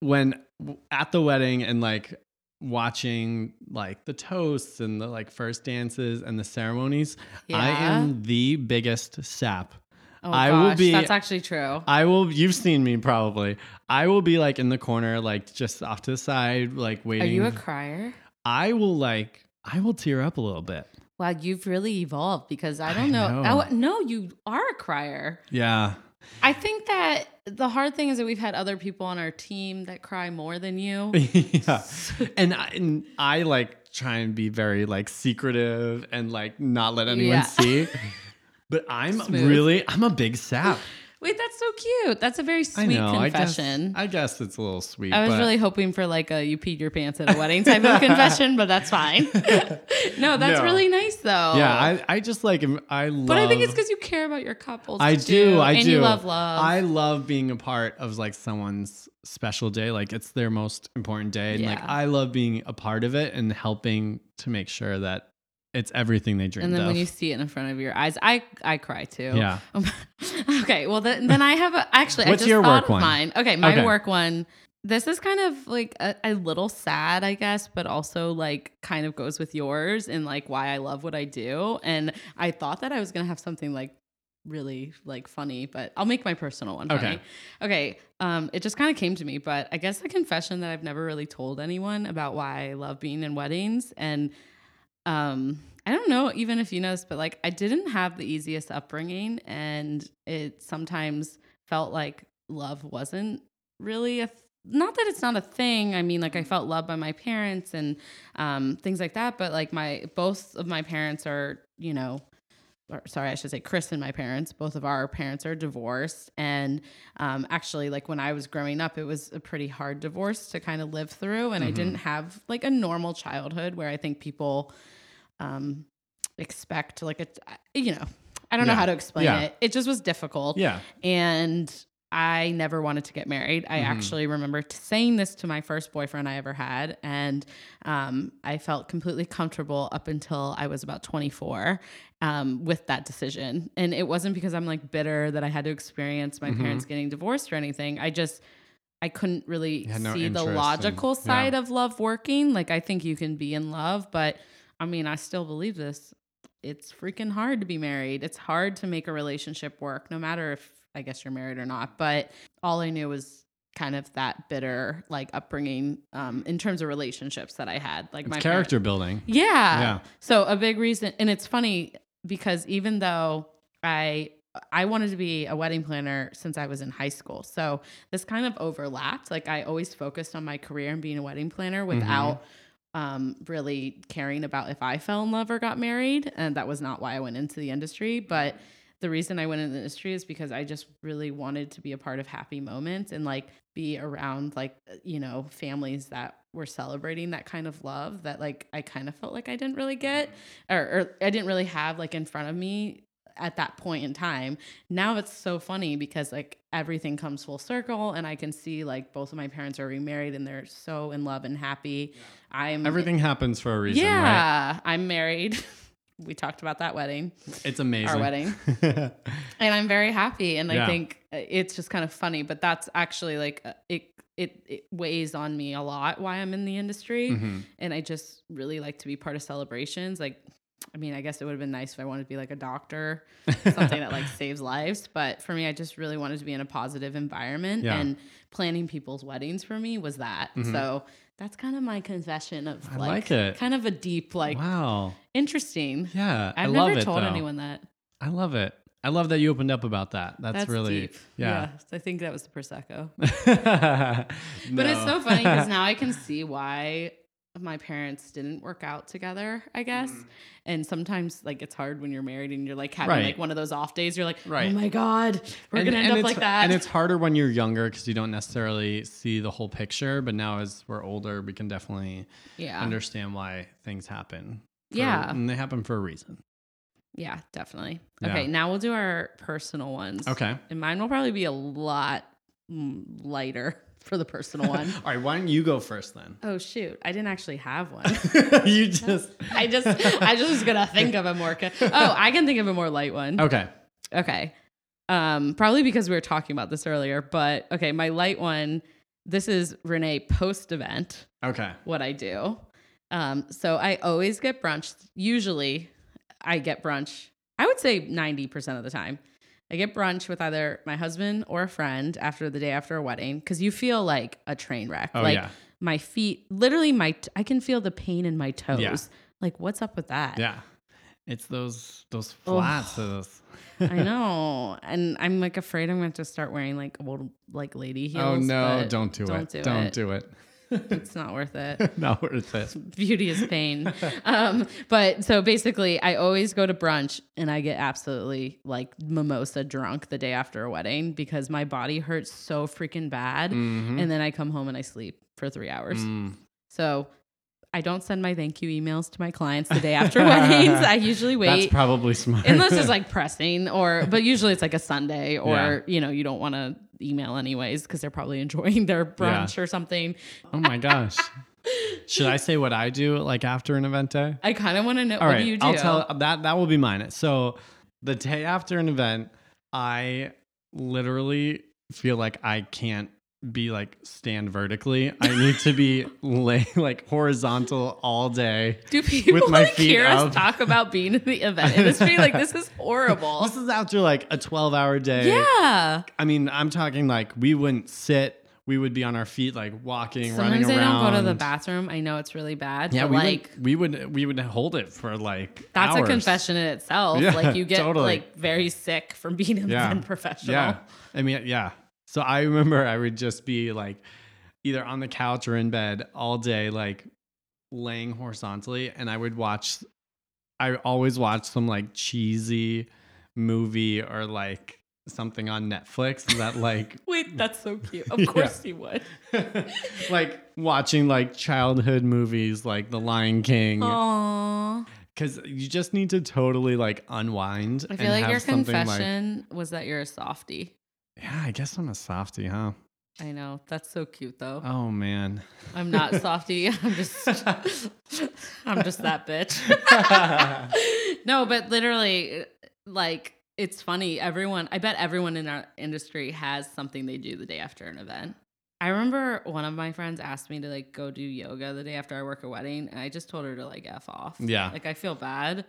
S3: when at the wedding and like watching like the toasts and the like first dances and the ceremonies, I am the biggest sap.
S2: Oh
S3: I will be-
S2: that's actually true.
S3: I will you've seen me probably. I will be like in the corner, like just off to the side, like waiting.
S2: Are you a crier?
S3: I will like I will tear up a little bit.
S2: Wow, you've really evolved because I
S3: I
S2: don't know.
S3: know.
S2: Oh, no, you are a crier.
S3: Yeah.
S2: I think that the hard thing is that we've had other people on our team that cry more than you.
S3: yeah. And I, and I like try and be very like secretive and like not let anyone
S2: Yeah.
S3: see. But I'm
S2: Smooth.
S3: really I'm a big sap.
S2: Wait, that's so cute. That's a very
S3: I
S2: sweet
S3: know.
S2: confession.
S3: I guess I guess it's a little sweet.
S2: I was really hoping for like a you peed your pants at a wedding type of confession, but that's fine. no, that's
S3: No.
S2: really nice though.
S3: yeah. I, I just like I love.
S2: but I think it's because you care about your couples.
S3: I do. I
S2: and
S3: do.
S2: you love love.
S3: I love being a part of like someone's special day. Like it's their most important day, and like I love being a part of it and helping to make sure that it's everything they dreamed
S2: and then
S3: of.
S2: when you see it in front of your eyes, I I cry too.
S3: yeah.
S2: okay, well then, then I have a actually I
S3: What's
S2: just
S3: your
S2: thought
S3: work
S2: of
S3: one?
S2: mine. Okay, my
S3: Okay.
S2: work one. This is kind of like a, a little sad, I guess, but also like kind of goes with yours and like why I love what I do. And I thought that I was gonna have something like really like funny, but I'll make my personal one funny.
S3: Okay.
S2: Okay. Um, it just kind of came to me, but I guess a confession that I've never really told anyone about why I love being in weddings. And um, I don't know even if you know this, but like I didn't have the easiest upbringing, and it sometimes felt like love wasn't really a not that it's not a thing. I mean, like I felt loved by my parents and um, things like that, but like my both of my parents are, you know, or sorry, I should say Chris and my parents, both of our parents are divorced. And um, actually, like when I was growing up, it was a pretty hard divorce to kind of live through. And I didn't have like a normal childhood where I think people um, expect like a, you know, I don't know how to explain
S3: Yeah.
S2: it. It just was difficult.
S3: Yeah.
S2: And I never wanted to get married. I
S3: Mhm.
S2: actually remember t- saying this to my first boyfriend I ever had. And um, I felt completely comfortable up until I was about 24 um, with that decision. And it wasn't because I'm like bitter that I had to experience my
S3: Mhm.
S2: parents getting divorced or anything. I just, I couldn't really
S3: no
S2: see the
S3: in-
S2: logical
S3: yeah.
S2: side of love working. Like, I think you can be in love, but I mean, I still believe this. It's freaking hard to be married. It's hard to make a relationship work, no matter if I guess you're married or not. But all I knew was kind of that bitter like upbringing um, in terms of relationships that I had. Like
S3: It's
S2: my
S3: character
S2: parent-
S3: building.
S2: yeah.
S3: Yeah.
S2: So a big reason, and it's funny because even though I I wanted to be a wedding planner since I was in high school, so this kind of overlapped. Like I always focused on my career and being a wedding planner without um, really caring about if I fell in love or got married, and that was not why I went into the industry. But the reason I went into the industry is because I just really wanted to be a part of happy moments and like be around like uh, you know families that were celebrating that kind of love that like I kind of felt like I didn't really get mm-hmm. or, or I didn't really have like in front of me at that point in time. Now it's so funny because like everything comes full circle and I can see like both of my parents are remarried and they're so in love and happy. I'm
S3: Everything happens for a reason, right?
S2: Yeah, I'm married. we talked about that wedding,
S3: It's amazing.
S2: our wedding, and I'm very happy. And I think uh, it's just kind of funny, but that's actually like uh, it. It, it weighs on me a lot why I'm in the industry,
S3: Mhm.
S2: and I just really like to be part of celebrations. Like, I mean, I guess it would have been nice if I wanted to be like a doctor, something that like saves lives. But for me, I just really wanted to be in a positive environment,
S3: Yeah.
S2: and planning people's weddings for me was that.
S3: Mhm.
S2: So that's kind of my confession of
S3: I
S2: like,
S3: like it.
S2: kind of a deep like
S3: wow.
S2: interesting.
S3: Yeah.
S2: I've
S3: I love
S2: never
S3: it,
S2: told
S3: though.
S2: anyone that.
S3: I love it. I love that you opened up about that. That's, really
S2: deep.
S3: yeah.
S2: I think that was the prosecco.
S3: but
S2: But it's so funny because now I can see why my parents didn't work out together, I guess. And sometimes like it's hard when you're married and you're like having
S3: Right.
S2: like one of those off days. You're like,
S3: Right.
S2: oh my God, we're
S3: And-
S2: gonna end up like that.
S3: And it's harder when you're younger because you don't necessarily see the whole picture. But now, as we're older, we can definitely
S2: yeah.
S3: understand why things happen. for-
S2: Yeah.
S3: and they happen for a reason.
S2: Yeah, definitely.
S3: Yeah.
S2: Okay, now we'll do our personal ones.
S3: Okay.
S2: And mine will probably be a lot mm, lighter for the personal one.
S3: All right. Why don't you go first then?
S2: oh shoot, I didn't actually have one.
S3: you just
S2: I just I just was gonna think of a more. co- oh, I can think of a more light one.
S3: okay.
S2: Okay. Um, probably because we were talking about this earlier, but okay, my light one. This is Renee post event.
S3: Okay.
S2: What I do. Um, so I always get brunch. Usually, I get brunch. I would say ninety percent of the time. I get brunch with either my husband or a friend after the day after a wedding because you feel like a train wreck.
S3: Oh
S2: like
S3: yeah.
S2: my feet, literally my, t- I can feel the pain in my toes.
S3: Yeah.
S2: Like, what's up with that?
S3: Yeah. It's those those
S2: Oh.
S3: flats. those.
S2: I know, and I'm like afraid I'm going to start wearing like old like lady oh, heels.
S3: oh no! Don't do
S2: don't
S3: it.
S2: do
S3: don't
S2: it.
S3: do it.
S2: It's not worth it.
S3: Not worth it.
S2: Beauty is pain. um, but so basically, I always go to brunch and I get absolutely like mimosa drunk the day after a wedding because my body hurts so freaking bad,
S3: Mhm.
S2: and then I come home and I sleep for three hours.
S3: Mm.
S2: So. I don't send my thank you emails to my clients the day after weddings. I usually wait.
S3: That's probably smart.
S2: unless it's like pressing or but usually it's like a sunday or
S3: Yeah.
S2: you know you don't want to email anyways because they're probably enjoying their brunch or something
S3: oh my gosh. Should I say what I do like after an event day?
S2: i kind of want to know
S3: All
S2: what
S3: right,
S2: do you do
S3: I'll tell that that will be mine. So the day after an event, I literally feel like I can't be like stand vertically. I need to be lay like horizontal all day.
S2: do people
S3: with my
S2: like
S3: feet
S2: hear us talk about being in the event industry like this is horrible
S3: This is after like a 12 hour day.
S2: yeah
S3: I mean, I'm talking like we wouldn't sit. We would be on our feet, like walking, running
S2: sometimes i
S3: around.
S2: don't go to the bathroom i know it's really bad
S3: Yeah, we
S2: like
S3: would, we would we would hold it for like
S2: that's a confession in itself
S3: Yeah,
S2: like you get
S3: totally.
S2: like very sick from being an
S3: Yeah.
S2: professional
S3: Yeah. I mean, yeah. So I remember I would just be like either on the couch or in bed all day, like laying horizontally, and I would watch. I always watch some like cheesy movie or like something on Netflix that like
S2: wait that's so cute of course you would
S3: like watching like childhood movies like The Lion King
S2: Aww.
S3: because you just need to totally like unwind.
S2: I feel
S3: and
S2: like
S3: have
S2: your
S3: something,
S2: confession was that you're a softie.
S3: Yeah, I guess I'm a softie, huh?
S2: I know. That's so cute though.
S3: Oh man.
S2: I'm not a softie. I'm just I'm just that bitch. no, but literally like it's funny. Everyone I bet everyone in our industry has something they do the day after an event. I remember one of my friends asked me to like go do yoga the day after I work a wedding and I just told her to like F off.
S3: Yeah.
S2: Like I feel bad.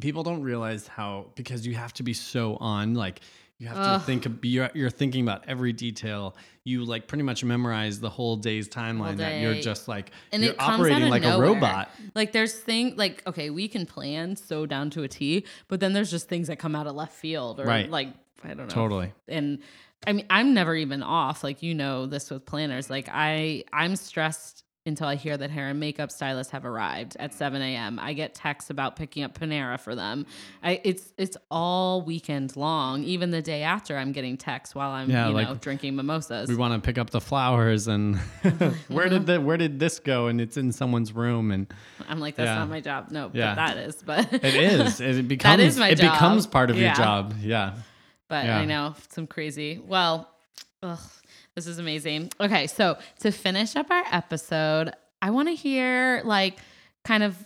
S3: people don't realize how because you have to be so on like you have
S2: Ugh.
S3: to think you're, you're thinking about every detail you like pretty much memorize the whole day's timeline that you're just like
S2: And
S3: you're operating like
S2: nowhere.
S3: a robot
S2: Like there's thing like okay, we can plan so down to a T, but then there's just things that come out of left field or
S3: Right.
S2: like I don't know.
S3: totally
S2: And I mean, I'm never even off. Like you know this with planners. Like I I'm stressed until I hear that hair and makeup stylists have arrived at 7 a.m. I get texts about picking up Panera for them. I it's it's all weekend long. Even the day after, I'm getting texts while I'm
S3: Yeah,
S2: you
S3: like,
S2: know drinking mimosas.
S3: we want to pick up the flowers and where did the where did this go and it's in someone's room and
S2: I'm like that's
S3: Yeah.
S2: not my job. No,
S3: Yeah.
S2: but that is. But
S3: it is it becomes
S2: is my
S3: it
S2: job.
S3: becomes part of
S2: Yeah.
S3: your job yeah
S2: but. I know some crazy. Well, ugh, this is amazing. Okay, so to finish up our episode, I want to hear like kind of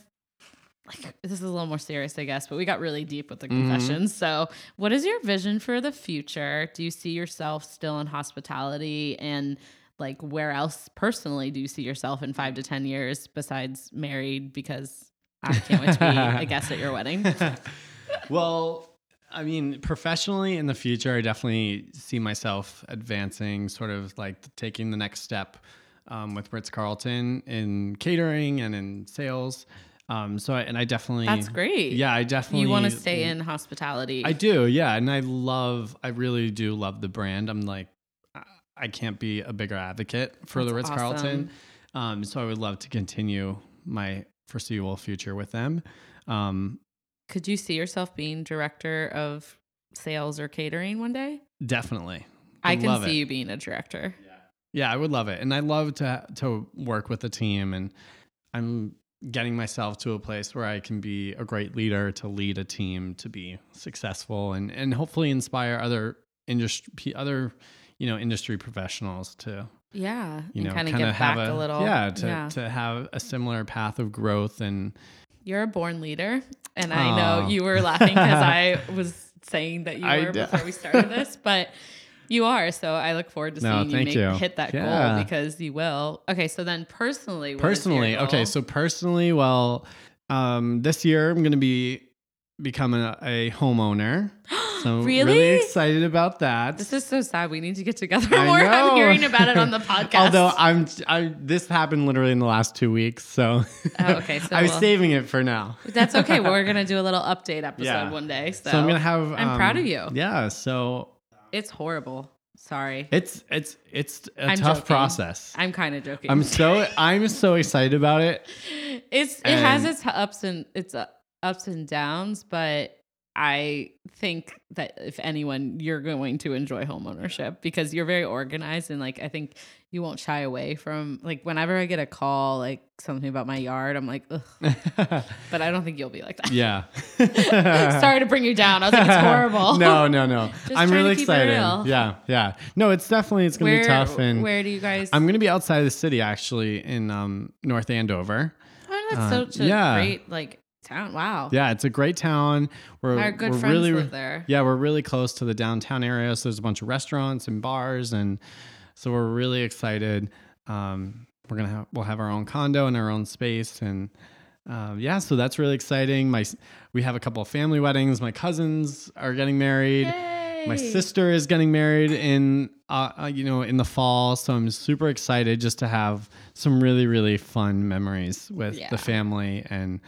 S2: like this is a little more serious, I guess, but we got really deep with the
S3: Mhm.
S2: confessions. So, what is your vision for the future? Do you see yourself still in hospitality and like where else personally do you see yourself in 5 to 10 years besides married because I can't wait to be a guest at your wedding.
S3: well, I mean, professionally in the future, I definitely see myself advancing, sort of like taking the next step um, with Ritz Carlton in catering and in sales. Um, so, I, and I definitely
S2: That's great.
S3: Yeah, I definitely
S2: You want to stay in hospitality.
S3: I do, yeah, and I love, I really do love the brand. I'm like, I- can't be a bigger advocate for the Ritz Carlton. Um, so I would love to continue my foreseeable future with them. Um,
S2: Could you see yourself being director of sales or catering one day?
S3: definitely,
S2: I
S3: Would
S2: can see
S3: it.
S2: you being a director.
S3: Yeah, yeah, I would love it, and I love to to work with a team, and I'm getting myself to a place where I can be a great leader, to lead a team, to be successful, and and hopefully inspire other industry other you know industry professionals to
S2: Yeah.
S3: you know
S2: kind of get back
S3: have
S2: a, little.
S3: yeah to to have a similar path of growth and
S2: You're a born leader. And I know you were laughing because I was saying that you
S3: I
S2: were
S3: d-
S2: before we started this, but you are. So I look forward to
S3: No,
S2: seeing you, make,
S3: you.
S2: hit that
S3: Yeah.
S2: goal because you will. Okay. So then personally, what is your
S3: personally okay so personally well um this year i'm gonna be becoming a, a homeowner so
S2: Really?
S3: really excited about that
S2: This is so sad. We need to get together
S3: I
S2: more.
S3: know.
S2: I'm hearing about it on the podcast.
S3: although i'm i this happened literally in the last two weeks so
S2: Oh, okay, so
S3: i'm
S2: we'll-
S3: saving it for now
S2: that's okay. We're gonna do a little update episode
S3: Yeah.
S2: one day. So,
S3: so, i'm gonna have
S2: I'm
S3: um,
S2: proud of you.
S3: yeah so
S2: It's horrible. Sorry,
S3: it's it's it's a
S2: I'm
S3: tough
S2: joking.
S3: process
S2: I'm kind of joking.
S3: i'm so i'm so excited about it
S2: it's it has its ups and its uh, ups and downs, but I think that if anyone, you're going to enjoy homeownership because you're very organized and like I think you won't shy away from like whenever I get a call like something about my yard, I'm like, Ugh. but I don't think you'll be like that.
S3: yeah
S2: Sorry to bring you down. I was like, it's horrible.
S3: no, no, no. I'm really excited. Yeah, yeah. No, it's definitely it's gonna
S2: where
S3: be tough, and
S2: where do you guys?
S3: I'm gonna be outside of the city actually in um, North Andover.
S2: oh, that's
S3: uh,
S2: such a
S3: yeah.
S2: great like town. Wow.
S3: Yeah, it's a great town. We're
S2: Our good
S3: we're
S2: friends
S3: really
S2: live there.
S3: yeah we're really close to the downtown area. So there's a bunch of restaurants and bars, and so we're really excited. Um, we're gonna have we'll have our own condo and our own space, and um, yeah, so that's really exciting. My we have a couple of family weddings. My cousins are getting married. My sister is getting married in, uh, you know, in the fall. So I'm super excited just to have some really, really fun memories with
S2: Yeah.
S3: the family and,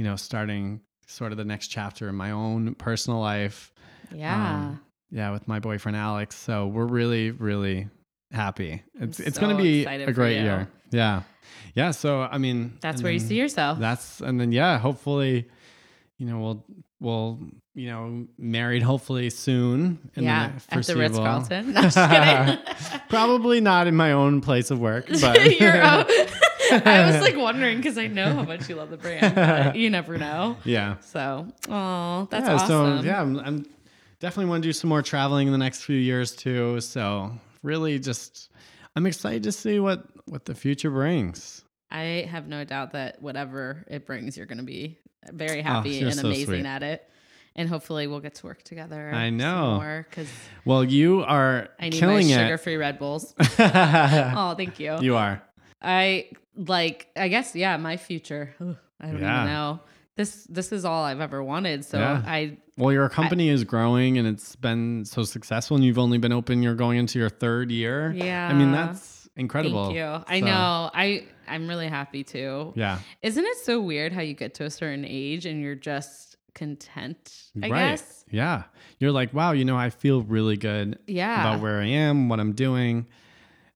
S3: you know, starting sort of the next chapter in my own personal life.
S2: Yeah.
S3: Um, yeah, with my boyfriend Alex. So we're really, really happy. It's it's
S2: so
S3: going to be a great year. Yeah, yeah. So I mean,
S2: That's where you see yourself.
S3: That's and then yeah, hopefully, you know, we'll we'll you know married hopefully soon. In
S2: yeah,
S3: the
S2: at the. Ritz Carlton. No.
S3: Probably not in my own place of work, but.
S2: I was like wondering because I know how much you love the brand, but you never know.
S3: yeah.
S2: So, oh, that's
S3: yeah,
S2: awesome.
S3: So yeah, I'm, I'm definitely want to do some more traveling in the next few years too. So really, just I'm excited to see what what the future brings.
S2: I have no doubt that whatever it brings, you're going to be very oh, happy
S3: Oh,
S2: and
S3: so
S2: amazing
S3: sweet.
S2: at it. And hopefully, we'll get to work together.
S3: I know.
S2: because
S3: Well, you are
S2: I need
S3: killing
S2: my
S3: it.
S2: sugar-free Red Bulls. oh, thank you.
S3: you are.
S2: I like. I guess yeah. My future. Ugh, I don't
S3: Yeah.
S2: even know. This this is all I've ever wanted. So
S3: Yeah.
S2: I
S3: Well, your company is growing and it's been so successful, and you've only been open. You're going into your third year.
S2: yeah.
S3: I mean, that's incredible.
S2: Thank you. I know. I I'm really happy too.
S3: Yeah.
S2: Isn't it so weird how you get to a certain age and you're just content? I
S3: right.
S2: guess.
S3: Yeah. You're like, wow, you know, I feel really good
S2: Yeah.
S3: about where I am, what I'm doing.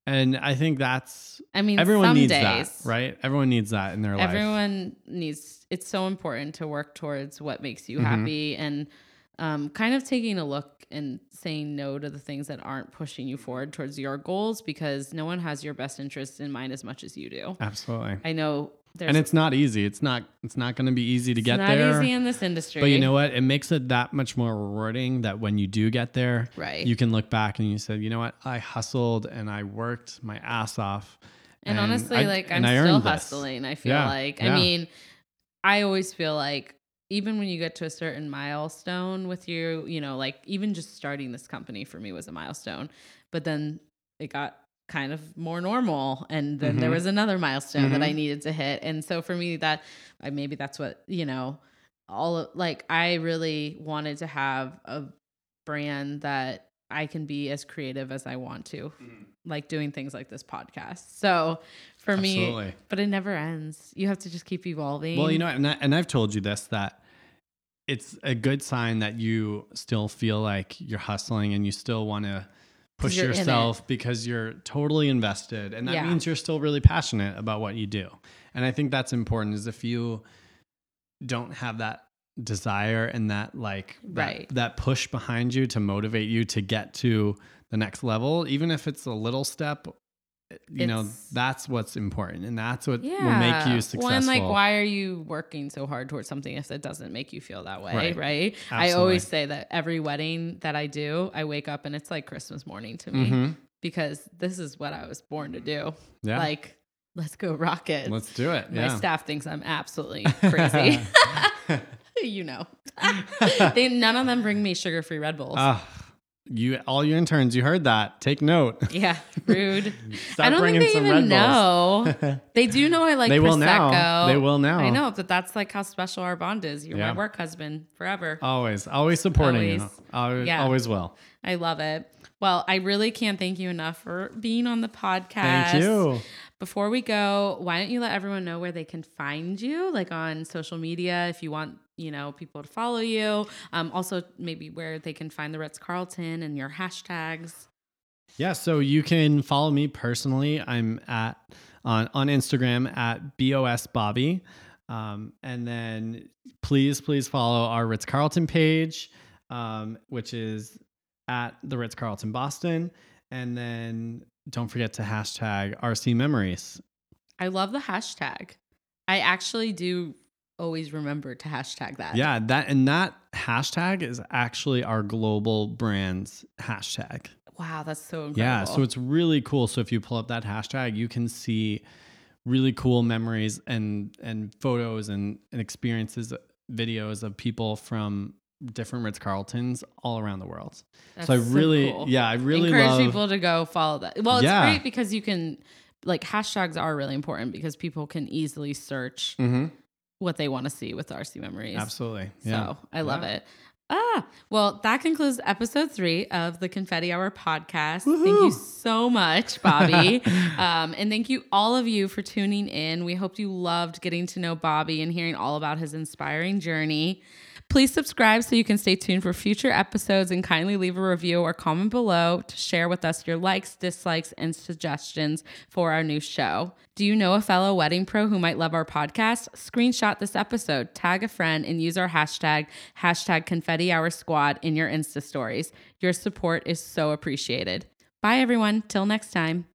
S3: And I think that's
S2: I mean,
S3: everyone
S2: some
S3: needs
S2: days,
S3: that, right? Everyone needs that in their life.
S2: Everyone needs. It's so important to work towards what makes you
S3: Mhm.
S2: happy and um, kind of taking a look and saying no to the things that aren't pushing you forward towards your goals because no one has your best interests in mind as much as you do.
S3: Absolutely.
S2: I know there's
S3: And it's not easy. It's not it's not going to be easy to
S2: it's
S3: get
S2: not
S3: there.
S2: easy in this industry.
S3: But you know what? It makes it that much more rewarding that when you do get there,
S2: Right.
S3: you can look back and you said, you know what? I hustled and I worked my ass off.
S2: And, honestly,
S3: I-
S2: like I'm
S3: and
S2: still
S3: this.
S2: hustling. I feel
S3: Yeah,
S2: like.
S3: yeah.
S2: I mean, I always feel like even when you get to a certain milestone with you, you know, like even just starting this company for me was a milestone. But then it got kind of more normal and then there
S3: Mhm.
S2: was another milestone that I
S3: Mhm.
S2: needed to hit. And so for me that I maybe that's what, you know, all of, like I really wanted to have a brand that I can be as creative as I want to, like doing things like this podcast. So for me, but it never ends. You have to just keep evolving.
S3: Well, you know, and, I, and I've told you this that it's a good sign that you still feel like you're hustling and you still want to push yourself because you're totally invested and that
S2: Yeah.
S3: means you're still really passionate about what you do. And I think that's important is if you don't have that desire and that like that,
S2: Right.
S3: that push behind you to motivate you to get to the next level even if it's a little step you know that's what's important and that's what
S2: yeah.
S3: will make you successful
S2: Well, and like, why are you working so hard towards something if it doesn't make you feel that way? Right.
S3: Right.
S2: I always say that every wedding that I do, I wake up and it's like Christmas morning to me
S3: Mhm.
S2: because this is what I was born to do.
S3: yeah
S2: Like, let's go rocket.
S3: let's do it
S2: My
S3: yeah
S2: staff thinks I'm absolutely crazy. you know, they none of them bring me sugar free Red Bulls.
S3: Ah, you all you interns you heard that take note
S2: yeah, rude. I don't think they even
S3: Red
S2: know. they do know I like
S3: They
S2: prosecco.
S3: will now. They will now.
S2: I know, but that's like how special our bond is. You're
S3: Yeah.
S2: my work husband forever.
S3: always always supporting you
S2: Always.
S3: always,
S2: Yeah.
S3: always will
S2: I love it. Well, I really can't thank you enough for being on the podcast.
S3: thank you
S2: Before we go, why don't you let everyone know where they can find you, like on social media, if you want, you know, people to follow you. Um, also, maybe where they can find the Ritz Carlton and your hashtags.
S3: Yeah, so you can follow me personally. I'm at on on Instagram at bos bobby, um, and then please please follow our Ritz Carlton page, um, which is at the Ritz Carlton Boston, and then don't forget to hashtag RC Memories.
S2: I love the hashtag. I actually do always remember to hashtag that.
S3: Yeah, that and that hashtag is actually our global brand's hashtag.
S2: Wow, that's so incredible.
S3: Yeah, so it's really cool. So if you pull up that hashtag, you can see really cool memories and and photos and, and experiences, videos of people from different Ritz Carltons all around the world.
S2: That's
S3: so I really,
S2: cool.
S3: yeah, I really
S2: encourage
S3: love.
S2: people to go follow that. Well, it's
S3: Yeah.
S2: great because you can like hashtags are really important because people can easily search
S3: Mhm,
S2: what they want to see with RC memories.
S3: Absolutely, yeah.
S2: So I love
S3: Yeah.
S2: it. Ah, well, that concludes episode three of the Confetti Hour podcast. Thank you so much, Bobby. um, and thank you, all of you, for tuning in. We hope you loved getting to know Bobby and hearing all about his inspiring journey. Please subscribe so you can stay tuned for future episodes and kindly leave a review or comment below to share with us your likes, dislikes, and suggestions for our new show. Do you know a fellow wedding pro who might love our podcast? Screenshot this episode, tag a friend, and use our hashtag, hashtag confetti hour squad in your Insta stories. Your support is so appreciated. Bye, everyone. Till next time.